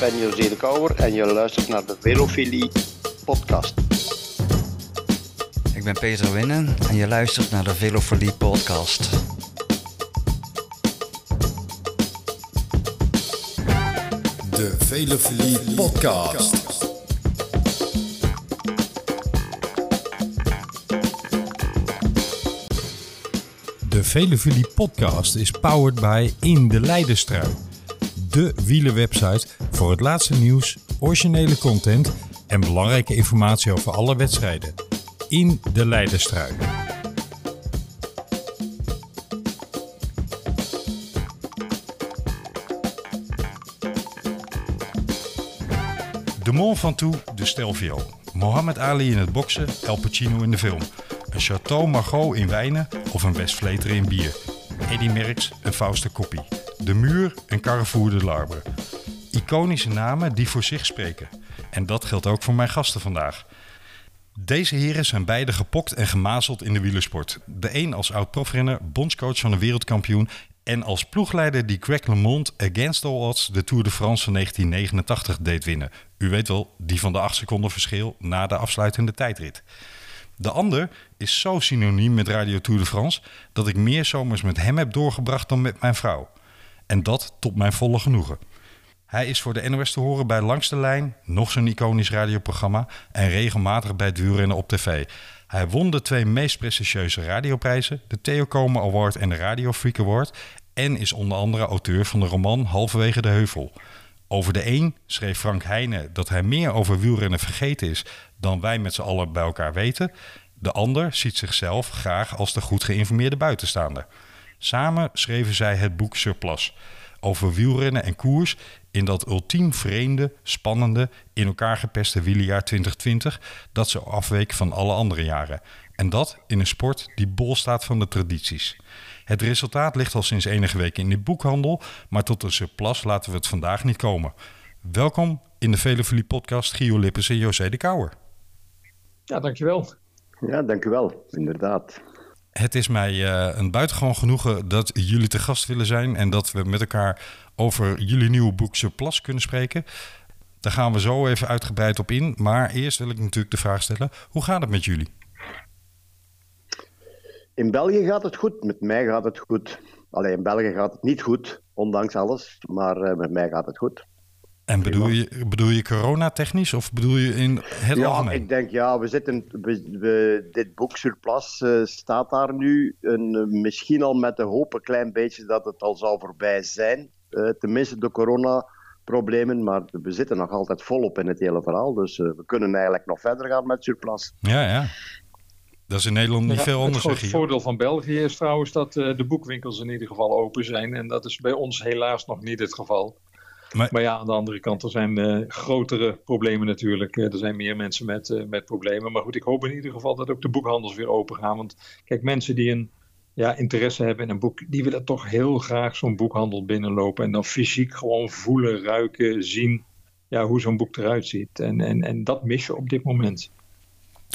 ben José de Kouwer en je luistert naar de Velofilie podcast. Ik ben Peter Winnen en je luistert naar de Velofilie podcast. De Velofilie podcast. De Velofilie podcast is powered by In de Leidenstrui. De wielerwebsite voor het laatste nieuws, originele content en belangrijke informatie over alle wedstrijden. In de Leidenstrui. De Mont Ventoux de Stelvio. Mohammed Ali in het boksen, El Pacino in de film. Een Chateau Margaux in wijnen of een Westvleteren in bier. Eddy Merckx, een Fauste Koppie. De Muur, een Carrefour de Larbre. Iconische namen die voor zich spreken. En dat geldt ook voor mijn gasten vandaag. Deze heren zijn beide gepokt en gemazeld in de wielersport. De een als oud-profrenner, bondscoach van een wereldkampioen... en als ploegleider die Greg LeMond against all odds de Tour de France van 1989 deed winnen. U weet wel, die van de 8 seconden verschil na de afsluitende tijdrit. De ander is zo synoniem met Radio Tour de France... dat ik meer zomers met hem heb doorgebracht dan met mijn vrouw. En dat tot mijn volle genoegen. Hij is voor de NOS te horen bij Langs de Lijn, nog zo'n iconisch radioprogramma en regelmatig bij wielrennen op tv. Hij won de twee meest prestigieuze radioprijzen, de Theo Award en de Radio Freak Award en is onder andere auteur van de roman Halverwege de Heuvel. Over de een schreef Frank Heijnen dat hij meer over wielrennen vergeten is dan wij met z'n allen bij elkaar weten. De ander ziet zichzelf graag als de goed geïnformeerde buitenstaander. Samen schreven zij het boek Surplus over wielrennen en koers in dat ultiem vreemde, spannende, in elkaar gepeste wielerjaar 2020 dat zo afweek van alle andere jaren. En dat in een sport die bol staat van de tradities. Het resultaat ligt al sinds enige weken in de boekhandel, maar tot een surplus laten we het vandaag niet komen. Welkom in de Velevolie podcast Gio Lippens en José de Kouwer. Ja, dankjewel. Ja, dankjewel, inderdaad. Het is mij uh, een buitengewoon genoegen dat jullie te gast willen zijn en dat we met elkaar over jullie nieuwe boek Surplus kunnen spreken. Daar gaan we zo even uitgebreid op in. Maar eerst wil ik natuurlijk de vraag stellen: hoe gaat het met jullie? In België gaat het goed, met mij gaat het goed. Alleen in België gaat het niet goed, ondanks alles, maar uh, met mij gaat het goed. En bedoel je, bedoel je coronatechnisch of bedoel je in het ja, algemeen? ik denk ja, we zitten, we, we, dit boek Surplus uh, staat daar nu. Een, uh, misschien al met de hoop een klein beetje dat het al zou voorbij zijn. Uh, tenminste de coronaproblemen, maar we zitten nog altijd volop in het hele verhaal. Dus we kunnen eigenlijk nog verder gaan met Surplus. Ja, ja. Dat is in Nederland niet ja, veel anders. Het voordeel van België is trouwens dat de boekwinkels in ieder geval open zijn. En dat is bij ons helaas nog niet het geval. Maar, ja, aan de andere kant, er zijn uh, grotere problemen natuurlijk. Uh, er zijn meer mensen met, uh, met problemen. Maar goed, ik hoop in ieder geval dat ook de boekhandels weer open gaan. Want kijk, mensen die een ja, interesse hebben in een boek, die willen toch heel graag zo'n boekhandel binnenlopen. En dan fysiek gewoon voelen, ruiken, zien ja, hoe zo'n boek eruit ziet. En, en, en dat mis je op dit moment.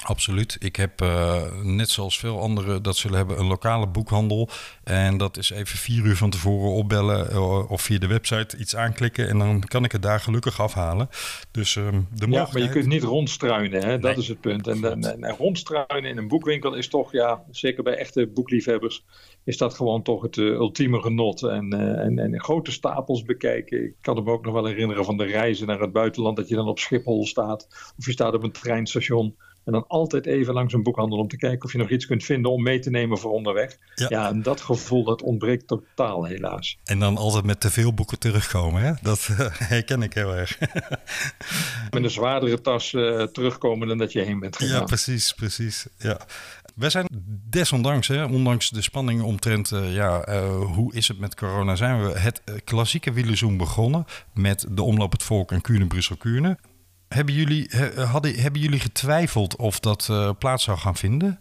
Absoluut. Ik heb uh, net zoals veel anderen dat zullen hebben een lokale boekhandel. En dat is even vier uur van tevoren opbellen uh, of via de website iets aanklikken. En dan kan ik het daar gelukkig afhalen. Dus uh, de mogelijkheid... Ja, maar je kunt niet rondstruinen, hè? dat nee. is het punt. En, en, en, en, rondstruinen in een boekwinkel is toch, ja, zeker bij echte boekliefhebbers, is dat gewoon toch het uh, ultieme genot. En, en, en grote stapels bekijken. Ik kan me ook nog wel herinneren van de reizen naar het buitenland, dat je dan op Schiphol staat. Of je staat op een treinstation. En dan altijd even langs een boekhandel om te kijken of je nog iets kunt vinden om mee te nemen voor onderweg. Ja, ja en dat gevoel dat ontbreekt totaal helaas. En dan altijd met te veel boeken terugkomen, hè? dat uh, herken ik heel erg. met een zwaardere tas uh, terugkomen dan dat je heen bent gegaan. Ja, precies, precies. Ja. Wij zijn desondanks, hè, ondanks de spanning omtrent uh, ja, uh, hoe is het met corona, zijn we het uh, klassieke wielerzoen begonnen met de omloop het volk en Kuurne, Brussel, Kuurne. Hebben jullie, hadden, hebben jullie getwijfeld of dat uh, plaats zou gaan vinden?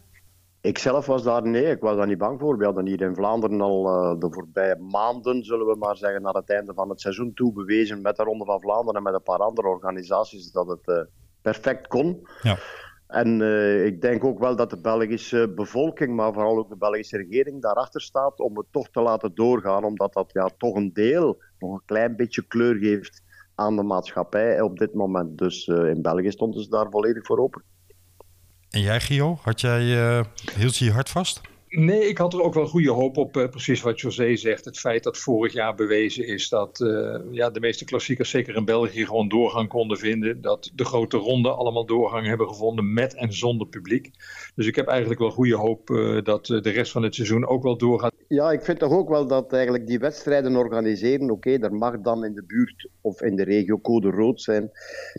Ik zelf was daar, nee, ik was daar niet bang voor. We hadden hier in Vlaanderen al uh, de voorbije maanden, zullen we maar zeggen, naar het einde van het seizoen toe bewezen met de Ronde van Vlaanderen en met een paar andere organisaties dat het uh, perfect kon. Ja. En uh, ik denk ook wel dat de Belgische bevolking, maar vooral ook de Belgische regering daarachter staat om het toch te laten doorgaan, omdat dat ja, toch een deel, nog een klein beetje kleur geeft aan de maatschappij op dit moment. Dus in België stond ze daar volledig voor open. En jij, Gio, had jij, hield je je hart vast? Nee, ik had er ook wel goede hoop op, uh, precies wat José zegt. Het feit dat vorig jaar bewezen is dat uh, ja, de meeste klassiekers, zeker in België, gewoon doorgang konden vinden. Dat de grote ronden allemaal doorgang hebben gevonden met en zonder publiek. Dus ik heb eigenlijk wel goede hoop uh, dat de rest van het seizoen ook wel doorgaat. Ja, ik vind toch ook wel dat eigenlijk die wedstrijden organiseren, oké, okay, mag dan in de buurt of in de regio code rood zijn.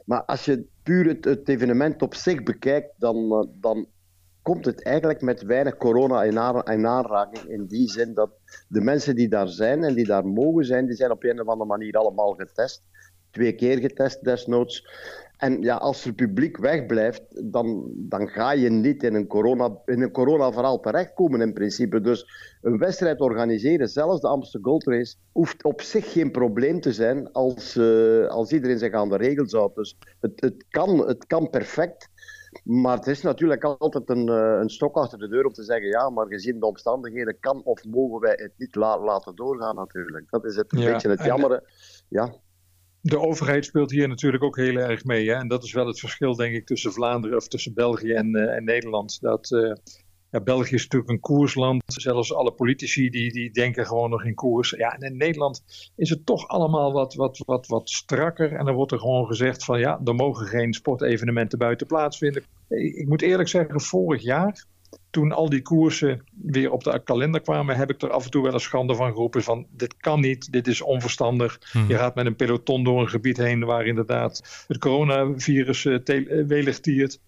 Maar als je puur het, het evenement op zich bekijkt, dan, dan komt het eigenlijk met weinig corona in, aanraking. In die zin dat de mensen die daar zijn en die daar mogen zijn, die zijn op een of andere manier allemaal getest. Twee keer getest desnoods. En ja, als het publiek wegblijft, dan, dan ga je niet in een, corona, in een corona-verhaal terechtkomen in principe. Dus een wedstrijd organiseren, zelfs de Amsterdam Gold Race, hoeft op zich geen probleem te zijn als, uh, als iedereen zich aan de regels houdt. Dus het, het, kan, het kan perfect. Maar het is natuurlijk altijd een, eh, een stok achter de deur om te zeggen, ja, maar gezien de omstandigheden kan of mogen wij het niet laten doorgaan natuurlijk. Dat is het, een beetje het jammer. Ja. De overheid speelt hier natuurlijk ook heel erg mee. Hè? En dat is wel het verschil, denk ik, tussen Vlaanderen of tussen België en, uh, en Nederland. Dat uh, ja, België is natuurlijk een koersland. Zelfs alle politici die, die denken gewoon nog in koers. Ja, en in Nederland is het toch allemaal wat, wat, wat, wat strakker. En dan wordt er gewoon gezegd van ja, er mogen geen sportevenementen buiten plaatsvinden. Ik moet eerlijk zeggen, vorig jaar toen al die koersen weer op de kalender kwamen, heb ik er af en toe wel een schande van geroepen van dit kan niet, dit is onverstandig. Hmm. Je gaat met een peloton door een gebied heen waar inderdaad het coronavirus uh, welig tiert.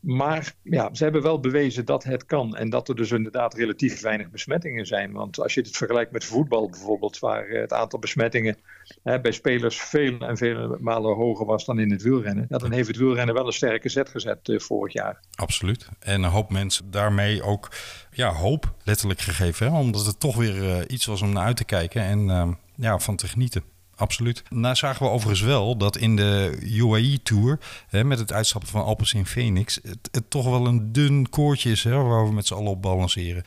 Maar ja, ze hebben wel bewezen dat het kan. En dat er dus inderdaad relatief weinig besmettingen zijn. Want als je het vergelijkt met voetbal bijvoorbeeld, waar eh, het aantal besmettingen hè, bij spelers veel en vele malen hoger was dan in het wielrennen. Ja, dan heeft het wielrennen wel een sterke zet gezet uh, vorig jaar. Absoluut. En een hoop mensen daarmee ook ja, hoop letterlijk gegeven. Hè? Omdat het toch weer uh, iets was om naar uit te kijken en ja, van te genieten absoluut. Nou zagen we overigens wel dat in de UAE-tour, met het uitstappen van Alpes in Phoenix, het, toch wel een dun koordje is hè, waar we met z'n allen op balanceren.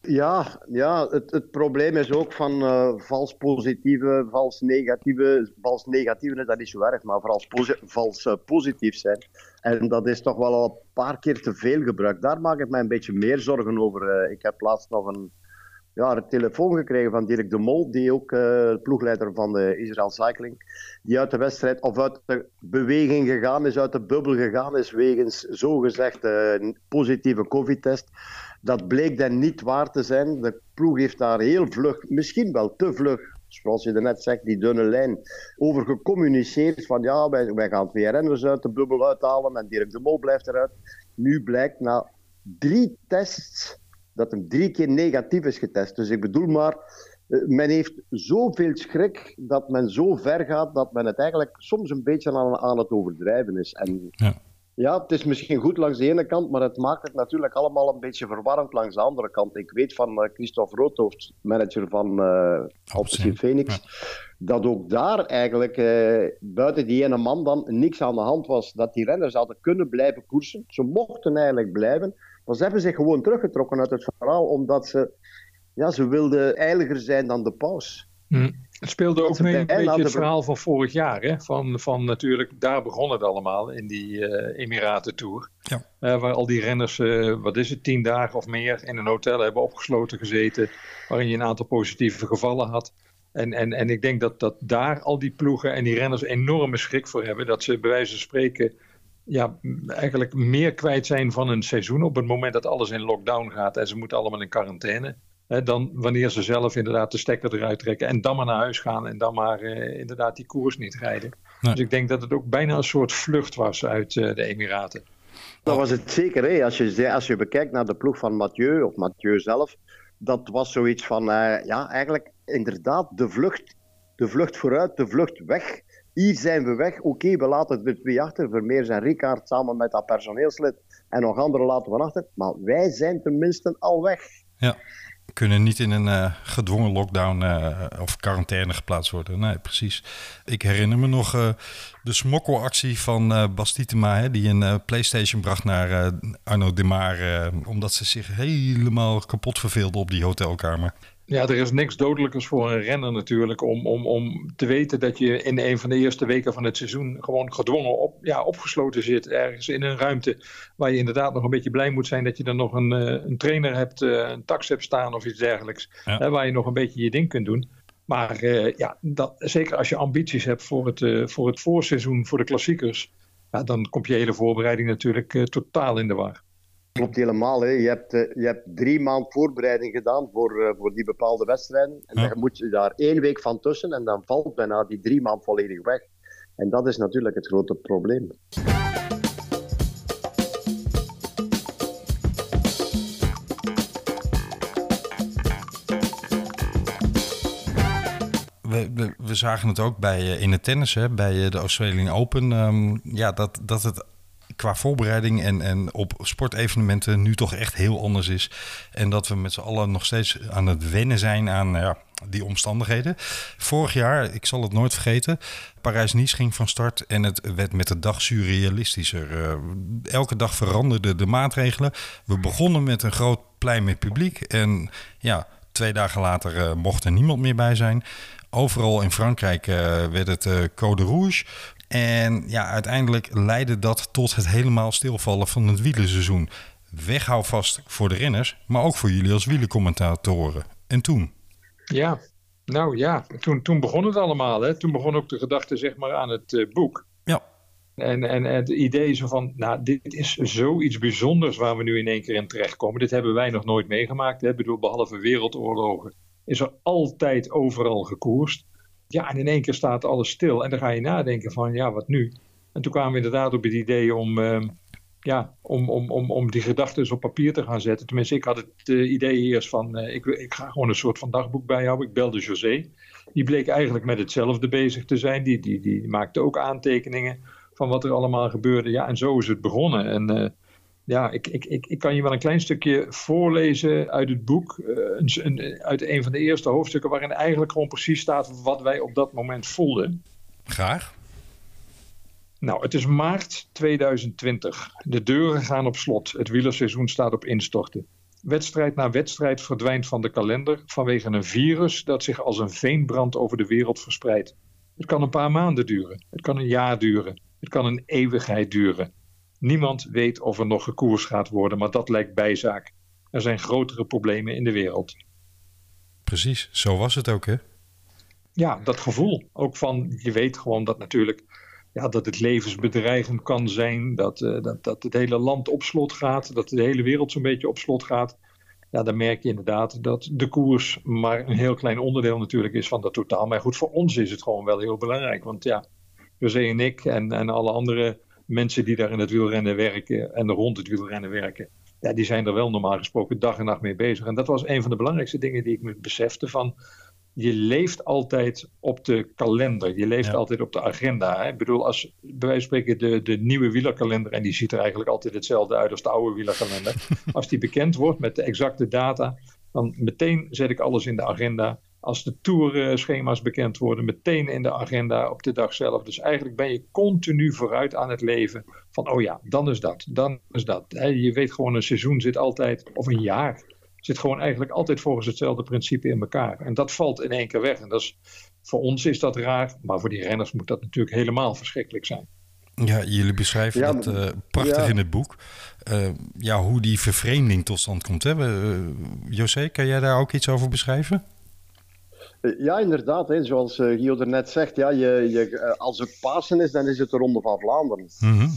Ja, ja het, het probleem is ook van uh, vals positieve, vals negatieve. Vals negatieve is dat niet zo erg, maar vooral posi vals uh, positief zijn. En dat is toch wel al een paar keer te veel gebruikt. Daar maak ik mij een beetje meer zorgen over. Uh, ik heb laatst nog een ja, een telefoon gekregen van Dirk de Mol, die ook uh, ploegleider van de Israel Cycling, die uit de wedstrijd of uit de beweging gegaan is, uit de bubbel gegaan is, wegens zogezegd uh, positieve COVID-test. Dat bleek dan niet waar te zijn. De ploeg heeft daar heel vlug, misschien wel te vlug, zoals je net zegt, die dunne lijn, over gecommuniceerd van ja, wij, wij gaan twee renners uit de bubbel uithalen en Dirk de Mol blijft eruit. Nu blijkt na drie tests dat hem drie keer negatief is getest. Dus ik bedoel maar, eh, men heeft zoveel schrik dat men zo ver gaat dat men het eigenlijk soms een beetje aan, aan het overdrijven is. En ja. ja. het is misschien goed langs de ene kant, maar het maakt het natuurlijk allemaal een beetje verwarrend langs de andere kant. Ik weet van uh, Christophe Roodhoofd, manager van uh, Phoenix, dat ook daar eigenlijk buiten die ene man dan niks aan de hand was. Dat die renners hadden kunnen blijven koersen. Ze mochten eigenlijk blijven. Maar ze hebben zich gewoon teruggetrokken uit het verhaal, omdat ze, ja, ze wilden eiliger zijn dan de paus. Hm. Het speelde ook mee een beetje het verhaal van vorig jaar. Hè? Van, van natuurlijk, daar begon het allemaal in die uh, Emiraten-tour. Ja. Uh, waar al die renners, uh, wat is het, tien dagen of meer in een hotel hebben opgesloten gezeten. Waarin je een aantal positieve gevallen had. En, en, en ik denk dat, dat daar al die ploegen en die renners enorme schrik voor hebben. Dat ze bij wijze van spreken ja, eigenlijk meer kwijt zijn van een seizoen op het moment dat alles in lockdown gaat en ze moeten allemaal in quarantaine. Hè, dan wanneer ze zelf inderdaad de stekker eruit trekken en dan maar naar huis gaan en dan maar eh, inderdaad die koers niet rijden. Dus ik denk dat het ook bijna een soort vlucht was uit uh, de Emiraten. Dat was het zeker. Hè? Als, je, als je bekijkt naar de ploeg van Mathieu, of Mathieu zelf, dat was zoiets van, uh, ja, eigenlijk inderdaad de vlucht, de vlucht vooruit, de vlucht weg hier zijn we weg. Oké, we laten er twee achter. Vermeers en Ricard samen met dat personeelslid. En nog anderen laten we achter. Maar wij zijn tenminste al weg. Ja, kunnen niet in een uh, gedwongen lockdown uh, of quarantaine geplaatst worden. Nee, precies. Ik herinner me nog uh, de smokkelactie van Bastitema... Die een PlayStation bracht naar Arno Demar... omdat ze zich helemaal kapot verveelde op die hotelkamer. Ja, er is niks dodelijkers voor een renner natuurlijk om, om, om te weten dat je in een van de eerste weken van het seizoen gewoon gedwongen op, ja, opgesloten zit. Ergens in een ruimte waar je inderdaad nog een beetje blij moet zijn dat je dan nog een, eh, een trainer hebt, eh, een tax hebt staan of iets dergelijks. Hè, waar je nog een beetje je ding kunt doen. Maar uh, ja, dat, zeker als je ambities hebt voor het, uh, voor het voorseizoen, voor de klassiekers, ja, dan komt je hele voorbereiding natuurlijk uh, totaal in de war. Klopt helemaal. Hè. Je, hebt, je hebt drie maanden voorbereiding gedaan voor, voor die bepaalde wedstrijden. En ja. dan moet je daar één week van tussen en dan valt bijna die drie maanden volledig weg. En dat is natuurlijk het grote probleem. we, we, zagen het ook bij, uh, in het tennis, hè, bij de Australian Open. Um, ja, dat, dat het qua voorbereiding en, en op sportevenementen nu toch echt heel anders is. En dat we met z'n allen nog steeds aan het wennen zijn aan ja, die omstandigheden. Vorig jaar, ik zal het nooit vergeten, Parijs-Nice ging van start en het werd met de dag surrealistischer. Uh, elke dag veranderden de maatregelen. We begonnen met een groot plein met publiek en ja, twee dagen later uh, mocht er niemand meer bij zijn. Overal in Frankrijk uh, werd het code rouge. En ja, uiteindelijk leidde dat tot het helemaal stilvallen van het wielerseizoen. Weghou vast voor de renners, maar ook voor jullie als wielercommentatoren. En toen? Ja, nou ja, toen, toen begon het allemaal. Hè? Toen begon ook de gedachte zeg maar, aan het uh, boek. Ja. En, en, en het idee zo van, nou, dit is zoiets bijzonders waar we nu in één keer in terechtkomen. Dit hebben wij nog nooit meegemaakt. Hè? Ik bedoel, behalve wereldoorlogen is er altijd overal gekoerst. Ja, en in één keer staat alles stil. En dan ga je nadenken van, ja, wat nu? En toen kwamen we inderdaad op het idee om, uh, ja, om, om, om, om die gedachten op papier te gaan zetten. Tenminste, ik had het uh, idee eerst van, uh, ik, ik ga gewoon een soort van dagboek bijhouden. Ik belde José. Die bleek eigenlijk met hetzelfde bezig te zijn. Die, die, die maakte ook aantekeningen van wat er allemaal gebeurde. Ja, en zo is het begonnen. En uh, ja, ik, ik, ik, ik kan je wel een klein stukje voorlezen uit het boek. Een, een, uit een van de eerste hoofdstukken, waarin eigenlijk gewoon precies staat wat wij op dat moment voelden. Graag. Nou, het is maart 2020. De deuren gaan op slot. Het wielerseizoen staat op instorten. Wedstrijd na wedstrijd verdwijnt van de kalender vanwege een virus dat zich als een veenbrand over de wereld verspreidt. Het kan een paar maanden duren. Het kan een jaar duren. Het kan een eeuwigheid duren. Niemand weet of er nog gekoers gaat worden, maar dat lijkt bijzaak. Er zijn grotere problemen in de wereld. Precies, zo was het ook, hè? Ja, dat gevoel. Ook van, je weet gewoon dat natuurlijk ja, dat het levensbedreigend kan zijn, dat, uh, dat, dat het hele land op slot gaat, dat de hele wereld zo'n beetje op slot gaat. Ja, dan merk je inderdaad dat de koers maar een heel klein onderdeel natuurlijk is van dat totaal. Maar goed, voor ons is het gewoon wel heel belangrijk. Want ja, José en ik en, en alle andere mensen die daar in het wielrennen werken en rond het wielrennen werken, ja, die zijn er wel normaal gesproken dag en nacht mee bezig. En dat was een van de belangrijkste dingen die ik me besefte van, je leeft altijd op de kalender. Je leeft ja. altijd op de agenda. Hè? Ik bedoel, als bij wijze van spreken de, de nieuwe wielerkalender, en die ziet er eigenlijk altijd hetzelfde uit als de oude wielerkalender. als die bekend wordt met de exacte data, dan meteen zet ik alles in de agenda als de tourschema's bekend worden, meteen in de agenda op de dag zelf. Dus eigenlijk ben je continu vooruit aan het leven van, oh ja, dan is dat, dan is dat. Je weet gewoon, een seizoen zit altijd, of een jaar, zit gewoon eigenlijk altijd volgens hetzelfde principe in elkaar. En dat valt in één keer weg. En dat is, voor ons is dat raar, maar voor die renners moet dat natuurlijk helemaal verschrikkelijk zijn. Ja, jullie beschrijven ja, dat uh, prachtig ja. in het boek. Uh, ja, hoe die vervreemding tot stand komt. Hè? Uh, José, kan jij daar ook iets over beschrijven? Ja, inderdaad. Hè. Zoals uh, Gio er net zegt, ja, je, je, als het Pasen is, dan is het de Ronde van Vlaanderen. Mm -hmm.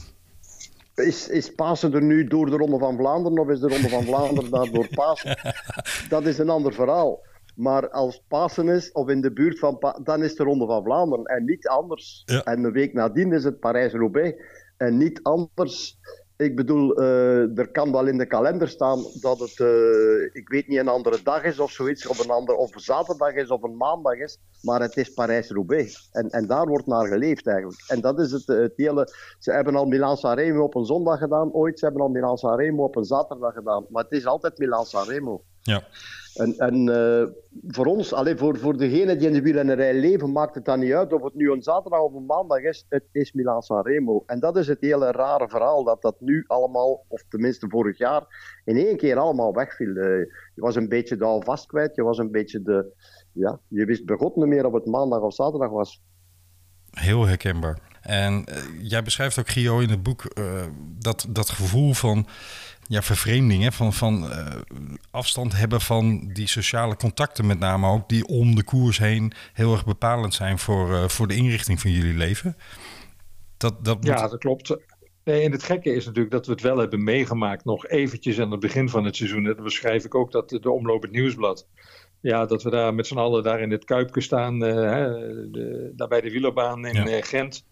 Is, is Pasen er nu door de Ronde van Vlaanderen of is de Ronde van Vlaanderen daar door Pasen? Dat is een ander verhaal. Maar als Pasen is, of in de buurt van pa dan is de Ronde van Vlaanderen en niet anders. Ja. En een week nadien is het Parijs-Roubaix en niet anders. Ik bedoel, uh, er kan wel in de kalender staan dat het, uh, ik weet niet, een andere dag is of zoiets, of een, ander, of zaterdag is of een maandag is, maar het is Parijs-Roubaix. En, en daar wordt naar geleefd eigenlijk. En dat is het, het hele. Ze hebben al Milan-San Remo op een zondag gedaan, ooit. Ze hebben al Milan-San Remo op een zaterdag gedaan, maar het is altijd Milan-San Remo. Ja. En, en uh, voor ons, alleen voor, voor degenen die in de wielrennerij leven, maakt het dan niet uit of het nu een zaterdag of een maandag is. Het is Milan Sanremo. En dat is het hele rare verhaal, dat dat nu allemaal, of tenminste vorig jaar, in één keer allemaal wegviel. Uh, je was een beetje de alvast kwijt, je was een beetje de... Ja, je wist begot niet meer of het maandag of zaterdag was. Heel herkenbaar. En uh, jij beschrijft ook, Gio, in het boek dat, dat gevoel van ja, vervreemding, hè? van, van uh, afstand hebben van die sociale contacten met name ook, die om de koers heen heel erg bepalend zijn voor, uh, voor de inrichting van jullie leven. Dat, dat moet... Ja, dat klopt. Nee, en het gekke is natuurlijk dat we het wel hebben meegemaakt nog eventjes aan het begin van het seizoen. Dat beschrijf ik ook dat de Omloop het Nieuwsblad. Ja, dat we daar met z'n allen daar in het Kuipje staan, uh, de, daar bij de wielerbaan in ja. Gent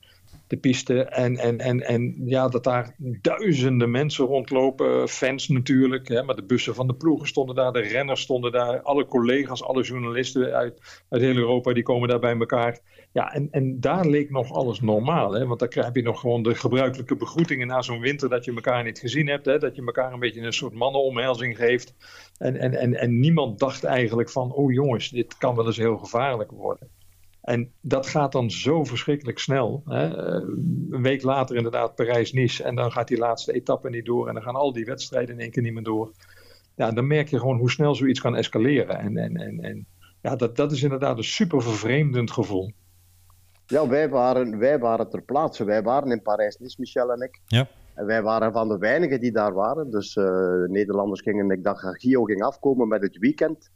de piste. En, en, en, en ja, dat daar duizenden mensen rondlopen. Fans natuurlijk. Hè, maar de bussen van de ploegen stonden daar. De renners stonden daar. Alle collega's, alle journalisten uit, uit heel Europa. Die komen daar bij elkaar. Ja, en, en daar leek nog alles normaal. Hè, want dan krijg je nog gewoon de gebruikelijke begroetingen na zo'n winter. Dat je elkaar niet gezien hebt. Hè, dat je elkaar een beetje een soort mannenomhelzing geeft. En, en, en, en niemand dacht eigenlijk van... Oh jongens, dit kan wel eens heel gevaarlijk worden. En dat gaat dan zo verschrikkelijk snel. Hè? Een week later inderdaad Parijs-Nice. En dan gaat die laatste etappe niet door. En dan gaan al die wedstrijden in één keer niet meer door. Ja, dan merk je gewoon hoe snel zoiets kan escaleren. En, en, en, en ja, dat, dat is inderdaad een super vervreemdend gevoel. Ja, wij waren, wij waren ter plaatse. Wij waren in Parijs-Nice, Michel en ik. Ja. En wij waren van de weinigen die daar waren. Dus uh, Nederlanders gingen, ik dacht dat Gio ging afkomen met het weekend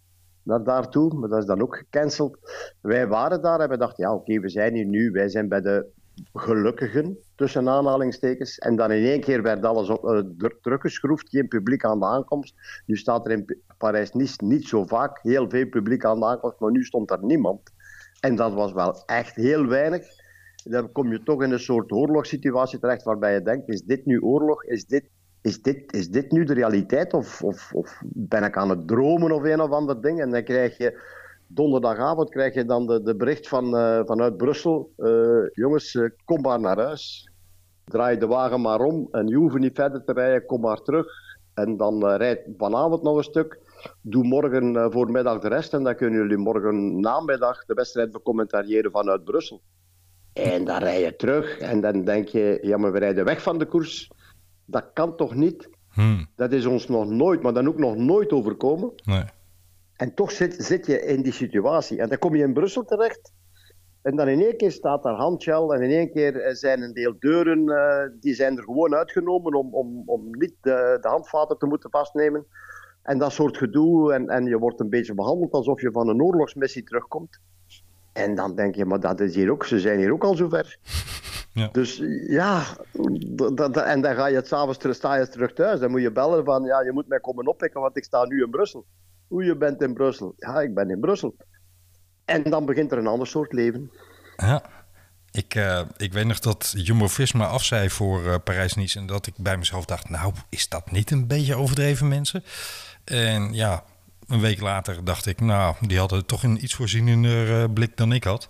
naar daartoe, maar dat is dan ook gecanceld. Wij waren daar en we dachten, ja oké, we zijn hier nu, wij zijn bij de gelukkigen, tussen aanhalingstekens. En dan in één keer werd alles op, uh, teruggeschroefd, geen publiek aan de aankomst. Nu staat er in Parijs-Nice niet zo vaak heel veel publiek aan de aankomst, maar nu stond er niemand. En dat was wel echt heel weinig. Dan kom je toch in een soort oorlogssituatie terecht waarbij je denkt, is dit nu oorlog? Is dit is dit, is dit nu de realiteit of, of, of ben ik aan het dromen of een of ander ding? En dan krijg je donderdagavond krijg je dan de, de bericht van, uh, vanuit Brussel. Uh, jongens, uh, kom maar naar huis. Draai de wagen maar om en je hoeft niet verder te rijden, kom maar terug. En dan rijd vanavond nog een stuk. Doe morgen voormiddag de rest en dan kunnen jullie morgen namiddag de wedstrijd becommentariëren vanuit Brussel. En dan rij je terug en dan denk je, ja maar we rijden weg van de koers. Dat kan toch niet? Hmm. Dat is ons nog nooit, maar dan ook nog nooit overkomen. Nee. En toch zit, zit je in die situatie. En dan kom je in Brussel terecht. En dan in één keer staat daar handgel en in één keer zijn een deel deuren, uh, die zijn er gewoon uitgenomen om, om, om niet de, de handvaten te moeten vastnemen. En dat soort gedoe. En, en je wordt een beetje behandeld alsof je van een oorlogsmissie terugkomt. En dan denk je, maar dat is hier ook, ze zijn hier ook al zover. Ja. Dus ja, en dan ga je het s'avonds terug, sta je terug thuis. Dan moet je bellen van, ja, je moet mij komen oppikken, want ik sta nu in Brussel. Hoe je bent in Brussel? Ja, ik ben in Brussel. En dan begint er een ander soort leven. Ja, ik, uh, ik weet nog dat Jumbo-Visma afzei voor uh, Parijs-Nice... en dat ik bij mezelf dacht, nou, is dat niet een beetje overdreven, mensen? En ja, een week later dacht ik, nou, die hadden toch een iets voorzienender uh, blik dan ik had.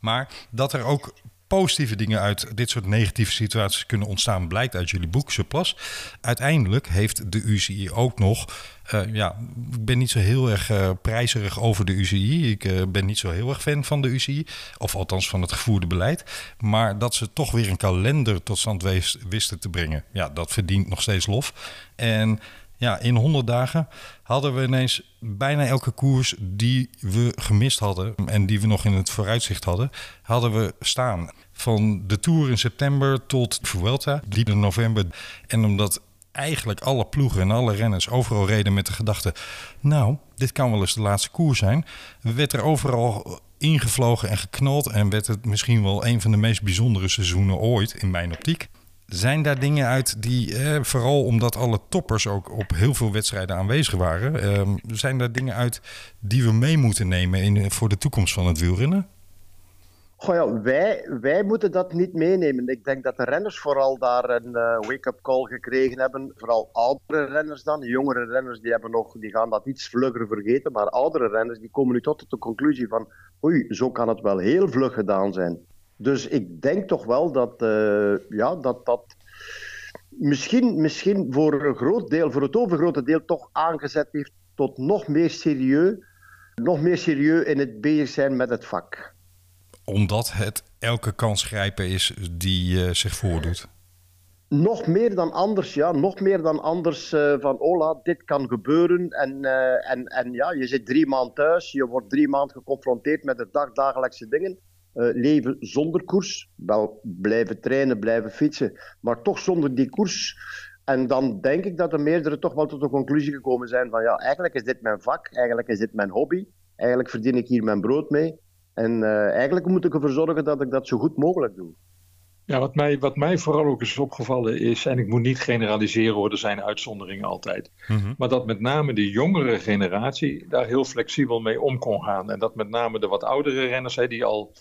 Maar dat er ook positieve dingen uit dit soort negatieve situaties kunnen ontstaan, blijkt uit jullie boek Surplus. Uiteindelijk heeft de UCI ook nog. Uh, ja, ik ben niet zo heel erg uh, prijzerig over de UCI. Ik ben niet zo heel erg fan van de UCI. Of althans van het gevoerde beleid. Maar dat ze toch weer een kalender tot stand wisten te brengen. Ja, dat verdient nog steeds lof. En ja, in 100 dagen hadden we ineens bijna elke koers die we gemist hadden en die we nog in het vooruitzicht hadden, hadden we staan. Van de Tour in september tot Vuelta, die in november. En omdat eigenlijk alle ploegen en alle renners overal reden met de gedachte... nou, dit kan wel eens de laatste koers zijn... werd er overal ingevlogen en geknald... en werd het misschien wel een van de meest bijzondere seizoenen ooit in mijn optiek. Zijn daar dingen uit die, eh, vooral omdat alle toppers ook op heel veel wedstrijden aanwezig waren, eh, zijn daar dingen uit die we mee moeten nemen in, voor de toekomst van het wielrennen? Goh wij, wij moeten dat niet meenemen. Ik denk dat de renners vooral daar een uh, wake-up call gekregen hebben. Vooral oudere renners dan. Jongere renners die, hebben nog, die gaan dat iets vlugger vergeten. Maar oudere renners die komen nu tot de conclusie van... Oei, zo kan het wel heel vlug gedaan zijn. Dus ik denk toch wel dat uh, ja, dat, dat misschien, misschien voor een groot deel, voor het overgrote deel, toch aangezet heeft tot nog meer serieus, nog meer serieus in het bezig zijn met het vak. Omdat het elke kans grijpen is die uh, zich voordoet. Nog meer dan anders, ja. Nog meer dan anders uh, van, Ola, dit kan gebeuren. En, uh, en, en ja, je zit drie maanden thuis. Je wordt drie maanden geconfronteerd met de dagdagelijkse dingen. Uh, leven zonder koers. Wel blijven trainen, blijven fietsen. Maar toch zonder die koers. En dan denk ik dat de meerdere toch wel tot de conclusie gekomen zijn van ja, eigenlijk is dit mijn vak, eigenlijk is dit mijn hobby, eigenlijk verdien ik hier mijn brood mee. En uh, eigenlijk moet ik ervoor zorgen dat ik dat zo goed mogelijk doe. Ja, wat mij, wat mij vooral ook is opgevallen is, en ik moet niet generaliseren hoor, er zijn uitzonderingen altijd. Mm-hmm. Maar dat met name de jongere generatie daar heel flexibel mee om kon gaan. En dat met name de wat oudere renners, hè, die al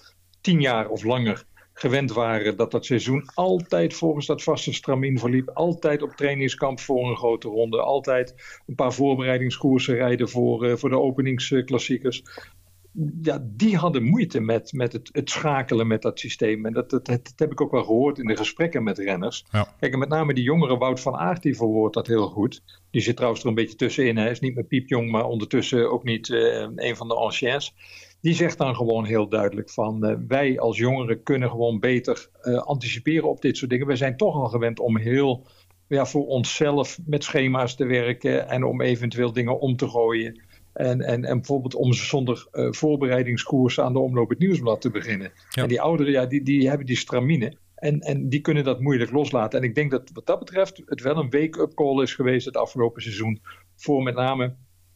tien jaar of langer gewend waren dat dat seizoen altijd volgens dat vaste stramien verliep. Altijd op trainingskamp voor een grote ronde. Altijd een paar voorbereidingskoersen rijden voor, uh, voor de openingsklassiekers. Ja, die hadden moeite met, met het, het schakelen met dat systeem. En dat, dat, dat, heb ik ook wel gehoord in de gesprekken met renners. Ja. Kijk, en met name die jongere Wout van Aert, die verwoordt dat heel goed. Die zit trouwens er een beetje tussenin. Hij is niet meer piepjong, maar ondertussen ook niet uh, een van de anciens die zegt dan gewoon heel duidelijk van uh, wij als jongeren kunnen gewoon beter uh, anticiperen op dit soort dingen. We zijn toch al gewend om heel ja, voor onszelf met schema's te werken en om eventueel dingen om te gooien. En, en, en bijvoorbeeld om zonder uh, voorbereidingskoersen aan de omloop het nieuwsblad te beginnen. Ja. En die ouderen, ja, die, die hebben die stramine. En, en die kunnen dat moeilijk loslaten. En ik denk dat wat dat betreft het wel een wake-up call is geweest het afgelopen seizoen. Voor met name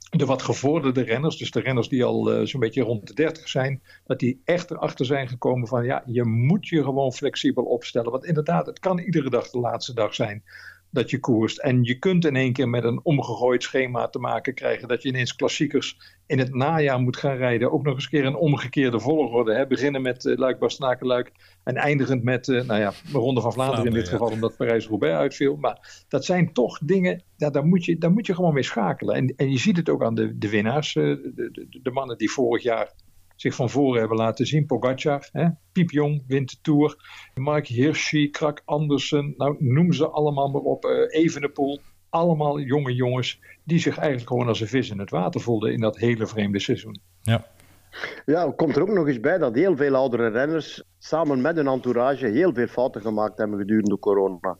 de wat gevorderde renners, dus de renners die al uh, zo'n beetje rond de 30 zijn, dat die echt erachter zijn gekomen van ja, je moet je gewoon flexibel opstellen. Want inderdaad, het kan iedere dag de laatste dag zijn dat je koerst. En je kunt in één keer met een omgegooid schema te maken krijgen dat je ineens klassiekers in het najaar moet gaan rijden. Ook nog eens keer een omgekeerde volgorde. Hè? Beginnen met uh, Luik, Bastenaken, en eindigend met, uh, nou ja, de Ronde van Vlaanderen in dit ja. geval, omdat Parijs-Roubaix uitviel. Maar dat zijn toch dingen, ja, daar, moet je, daar moet je gewoon mee schakelen. En, en je ziet het ook aan de, de winnaars, uh, de, de, de mannen die vorig jaar zich van voren hebben laten zien. Pogacar, hè? piepjong, wint de Tour. Mark Hirschi, Krak Andersen, nou noem ze allemaal maar op. Uh, Evenepoel, allemaal jonge jongens die zich eigenlijk gewoon als een vis in het water voelden in dat hele vreemde seizoen. Ja. Ja, komt er ook nog eens bij dat heel veel oudere renners samen met hun entourage heel veel fouten gemaakt hebben gedurende corona.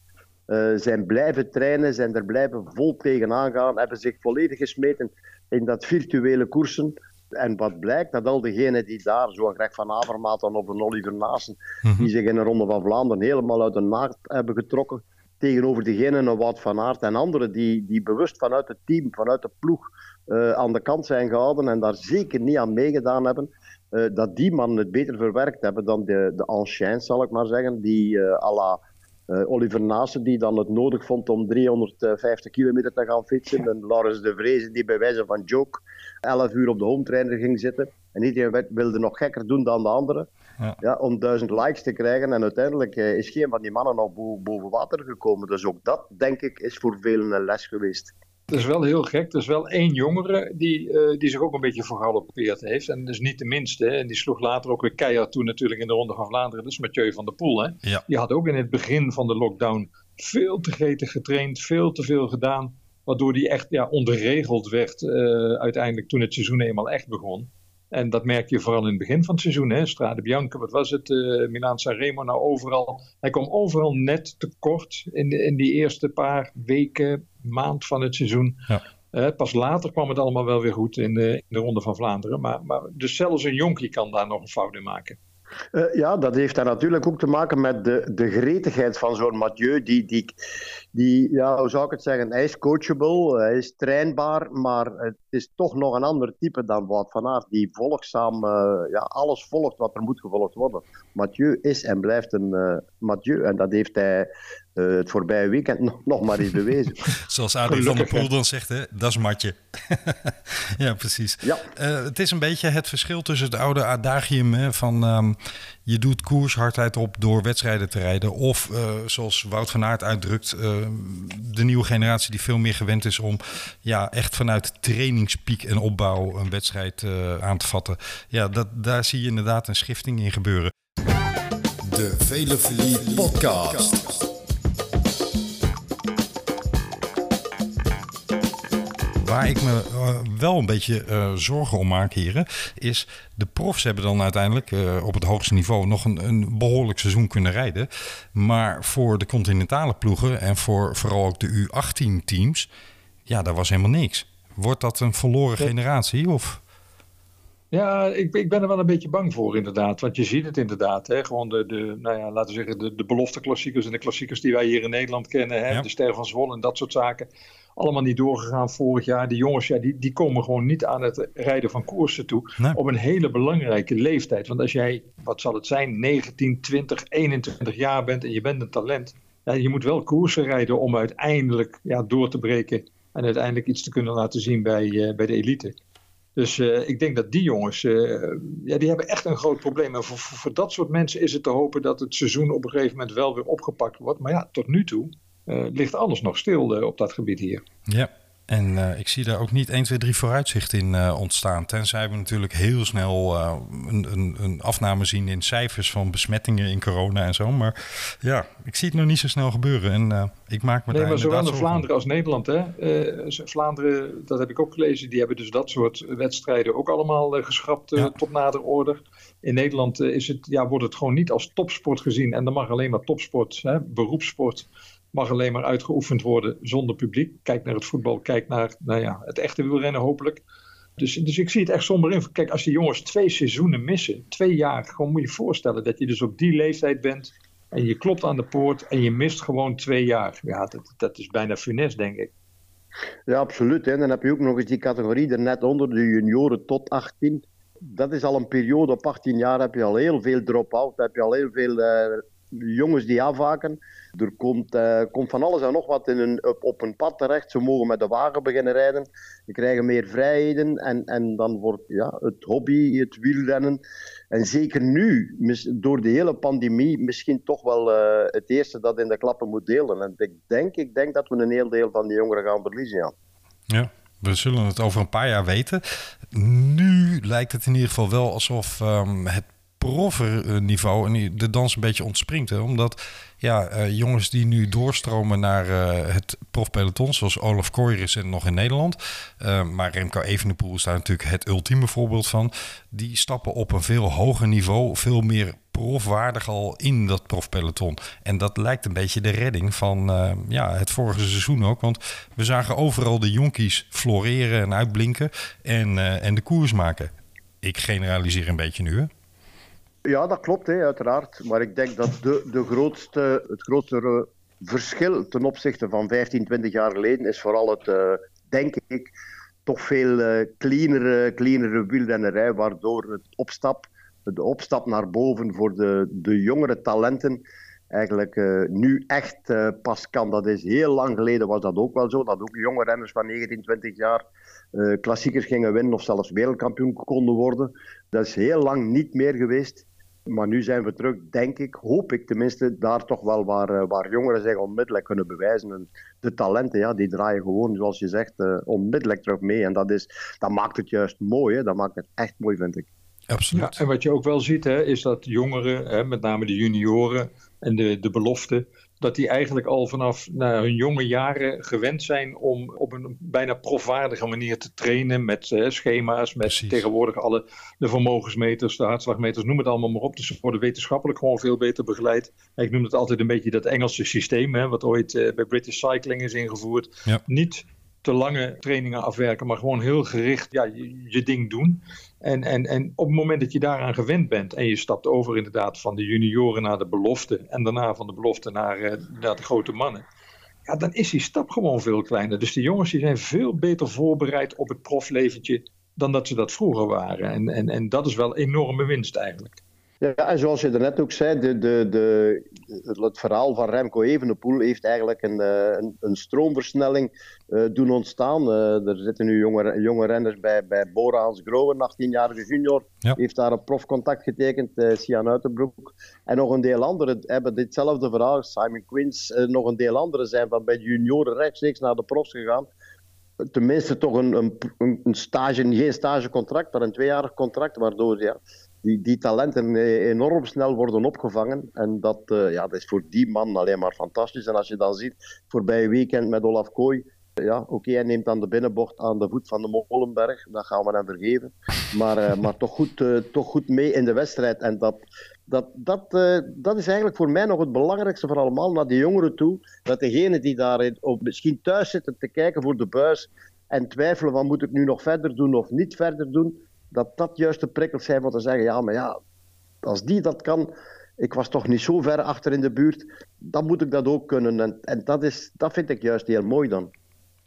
Uh, zijn blijven trainen, zijn er blijven vol tegenaan gaan, hebben zich volledig gesmeten in dat virtuele koersen. En wat blijkt, dat al diegenen die daar, zo'n Greg van Avermaat of een Oliver Naassen, mm -hmm. die zich in de Ronde van Vlaanderen helemaal uit de naad hebben getrokken, tegenover diegenen Wout van Aert en anderen die, die bewust vanuit het team, vanuit de ploeg, uh, aan de kant zijn gehouden en daar zeker niet aan meegedaan hebben, uh, dat die mannen het beter verwerkt hebben dan de, de anciens, zal ik maar zeggen, die uh, à la uh, Oliver Naassen, die dan het nodig vond om 350 kilometer te gaan fietsen. En Laurens de Vrezen, die bij wijze van joke 11 uur op de home trainer ging zitten. En iedereen wilde nog gekker doen dan de anderen. Ja. ja. om duizend likes te krijgen. En uiteindelijk uh, is geen van die mannen nog bo boven water gekomen. Dus ook dat, denk ik, is voor velen een les geweest. Het is wel heel gek. Er is wel één jongere die, uh, die zich ook een beetje vergalopeerd heeft. En dat is niet de minste. Hè. En die sloeg later ook weer keihard toe natuurlijk in de Ronde van Vlaanderen. Dat is Mathieu van der Poel. Hè. Ja. Die had ook in het begin van de lockdown veel te gretig getraind. Veel te veel gedaan. Waardoor die echt ja, onderregeld werd uh, uiteindelijk toen het seizoen eenmaal echt begon. En dat merk je vooral in het begin van het seizoen. Hè? Strade Bianca, wat was het? Uh, Milaan Sanremo, nou overal. Hij kwam overal net tekort in, de, in die eerste paar weken, maand van het seizoen. Ja. Uh, pas later kwam het allemaal wel weer goed in de, in de Ronde van Vlaanderen. Maar, maar, dus zelfs een jonkie kan daar nog een fout in maken. Uh, ja, dat heeft daar natuurlijk ook te maken met de, de gretigheid van zo'n Mathieu. Die, die, die, ja, hoe zou ik het zeggen? Hij is coachable, hij is trainbaar, maar het is toch nog een ander type dan Wout van Aert. Die volgzaam, uh, ja, alles volgt wat er moet gevolgd worden. Mathieu is en blijft een uh, Mathieu. En dat heeft hij uh, het voorbije weekend nog, nog maar eens bewezen. Zoals Adrie van der Poel dan zegt, hè? dat is matje. ja, precies. Ja. Uh, het is een beetje het verschil tussen het oude adagium hè, van um, je doet koershardheid op door wedstrijden te rijden. Of uh, zoals Wout van Aert uitdrukt, de nieuwe generatie die veel meer gewend is om ja, echt vanuit trainingspiek en opbouw een wedstrijd aan te vatten. Ja, dat, daar zie je inderdaad een schifting in gebeuren. De Velofilie Podcast. Waar ik me wel een beetje zorgen om maak, heren, is de profs hebben dan uiteindelijk op het hoogste niveau nog een, een, behoorlijk seizoen kunnen rijden. Maar voor de continentale ploegen en voor vooral ook de U18-teams, ja, daar was helemaal niks. Wordt dat een verloren generatie? Of? Ja, ik, ik ben er wel een beetje bang voor inderdaad. Want je ziet het inderdaad. Hè? Gewoon de, de, nou ja, laten we zeggen, de, de belofte klassiekers en de klassiekers die wij hier in Nederland kennen. Hè? De Ster van Zwolle en dat soort zaken. Allemaal niet doorgegaan vorig jaar. Die jongens, ja, die, die komen gewoon niet aan het rijden van koersen toe. Op een hele belangrijke leeftijd. Want als jij, wat zal het zijn, 19, 20, 21 jaar bent en je bent een talent. Ja, je moet wel koersen rijden om uiteindelijk ja, door te breken. En uiteindelijk iets te kunnen laten zien bij, uh, bij de elite. Dus uh, ik denk dat die jongens, uh, ja, die hebben echt een groot probleem. En voor, voor, dat soort mensen is het te hopen dat het seizoen op een gegeven moment wel weer opgepakt wordt. Maar ja, tot nu toe ligt alles nog stil op dat gebied hier. Ja, en uh, ik zie daar ook niet 1, 2, 3 vooruitzicht in uh, ontstaan. Tenzij we natuurlijk heel snel uh, een, een, een, afname zien in cijfers van besmettingen in corona en zo. Maar ja, ik zie het nog niet zo snel gebeuren. En ik maak me nee, daar maar zowel in Vlaanderen als Nederland. Hè? Vlaanderen, dat heb ik ook gelezen, die hebben dus dat soort wedstrijden ook allemaal geschrapt ja. tot nader order. In Nederland is het, ja, wordt het gewoon niet als topsport gezien. En dan mag alleen maar topsport, hè, beroepssport mag alleen maar uitgeoefend worden zonder publiek. Kijk naar het voetbal, kijk naar nou ja, het echte wielrennen hopelijk. Dus, dus ik zie het echt somber in. Kijk, als die jongens twee seizoenen missen, twee jaar, gewoon moet je voorstellen dat je dus op die leeftijd bent en je klopt aan de poort en je mist gewoon twee jaar. Ja, dat, dat is bijna funest, denk ik. Ja, absoluut. Hè. Dan heb je ook nog eens die categorie er net onder, de junioren tot 18. Dat is al een periode, op 18 jaar heb je al heel veel drop-out, heb je al heel veel uh, jongens die afhaken. Er komt, uh, komt van alles en nog wat in een, op, een pad terecht. Ze mogen met de wagen beginnen rijden. Ze krijgen meer vrijheden. En, en dan wordt ja, het hobby, het wielrennen. En zeker nu, door de hele pandemie, misschien toch wel uh, het eerste dat in de klappen moet delen. En ik denk, ik denk dat we een heel deel van die jongeren gaan verliezen. Ja. ja. We zullen het over een paar jaar weten. Nu lijkt het in ieder geval wel alsof um, het profniveau en de dans een beetje ontspringt. Hè? Omdat ja, uh, jongens die nu doorstromen naar uh, het profpeloton, zoals Olaf Kooi recent nog in Nederland. Maar Remco Evenepoel is daar natuurlijk het ultieme voorbeeld van. Die stappen op een veel hoger niveau, veel meer profwaardig al in dat profpeloton. En dat lijkt een beetje de redding van ja, het vorige seizoen ook. Want we zagen overal de jonkies floreren en uitblinken en, en de koers maken. Ik generaliseer een beetje nu, hè? Ja, dat klopt, hè, uiteraard. Maar ik denk dat de, de grootste, het grootste verschil ten opzichte van 15, 20 jaar geleden is vooral het, uh, denk ik, toch veel uh, cleanere, cleanere wielrennerij, waardoor het opstap, de opstap naar boven voor de, de jongere talenten eigenlijk uh, nu echt pas kan. Dat is heel lang geleden was dat ook wel zo, dat ook jonge renners van 19, 20 jaar klassiekers gingen winnen of zelfs wereldkampioen konden worden. Dat is heel lang niet meer geweest. Maar nu zijn we terug, denk ik, hoop ik tenminste, daar toch wel waar, eh, waar jongeren zich onmiddellijk kunnen bewijzen. En de talenten, ja, die draaien gewoon, zoals je zegt, uh, onmiddellijk terug mee. En dat, is, dat maakt het juist mooi, hè? dat maakt het echt mooi, vind ik. Absoluut. Ja, en wat je ook wel ziet, hè, is dat jongeren, hè, met name de junioren en de, de beloften, dat die eigenlijk al vanaf nou, hun jonge jaren gewend zijn om op een bijna profwaardige manier te trainen met uh, schema's, met Precies. tegenwoordig alle de vermogensmeters, de hartslagmeters, noem het allemaal maar op. Dus ze worden wetenschappelijk gewoon veel beter begeleid. Ik noem het altijd een beetje dat Engelse systeem, hè, wat ooit uh, bij British Cycling is ingevoerd. Ja. Niet te lange trainingen afwerken, maar gewoon heel gericht ja, je, je ding doen. En, en, en op het moment dat je daaraan gewend bent en je stapt over inderdaad van de junioren naar de belofte en daarna van de belofte naar, uh, naar de grote mannen, ja, dan is die stap gewoon veel kleiner. Dus die jongens die zijn veel beter voorbereid op het profleventje dan dat ze dat vroeger waren. En, en, en dat is wel enorme winst eigenlijk. Ja, en zoals je daarnet ook zei, de, de, de, het verhaal van Remco Evenepoel heeft eigenlijk een, eh, een, een stroomversnelling uh, doen ontstaan. Uh, er zitten nu jonge, jonge renners bij, bij Bora Hans Groen, 18-jarige junior, ja. heeft daar een profcontact getekend, uh, Sian Uitenbroek. En nog een deel anderen hebben ditzelfde verhaal, Simon Quins, nog een deel anderen zijn van bij de junioren rechtstreeks naar de profs gegaan tenminste toch een, een, een stage, geen stagecontract, maar een tweejarig contract, waardoor ja, die, die talenten enorm snel worden opgevangen. En dat, uh, ja, dat is voor die man alleen maar fantastisch. En als je dan ziet, voorbij weekend met Olaf Kooi, Ja, oké, hij neemt dan de binnenbocht aan de voet van de Molenberg. Dat gaan we hem vergeven. Maar, maar toch, goed, toch goed mee in de wedstrijd. En dat, dat, dat, dat is eigenlijk voor mij nog het belangrijkste voor allemaal. Naar die jongeren toe. Dat degene die daar op, misschien thuis zitten te kijken voor de buis. En twijfelen van moet ik nu nog verder doen of niet verder doen. Dat dat juist de prikkels zijn om te zeggen. Ja, maar ja, als die dat kan ik was toch niet zo ver achter in de buurt, dan moet ik dat ook kunnen. En, en dat, is, dat vind ik juist heel mooi dan.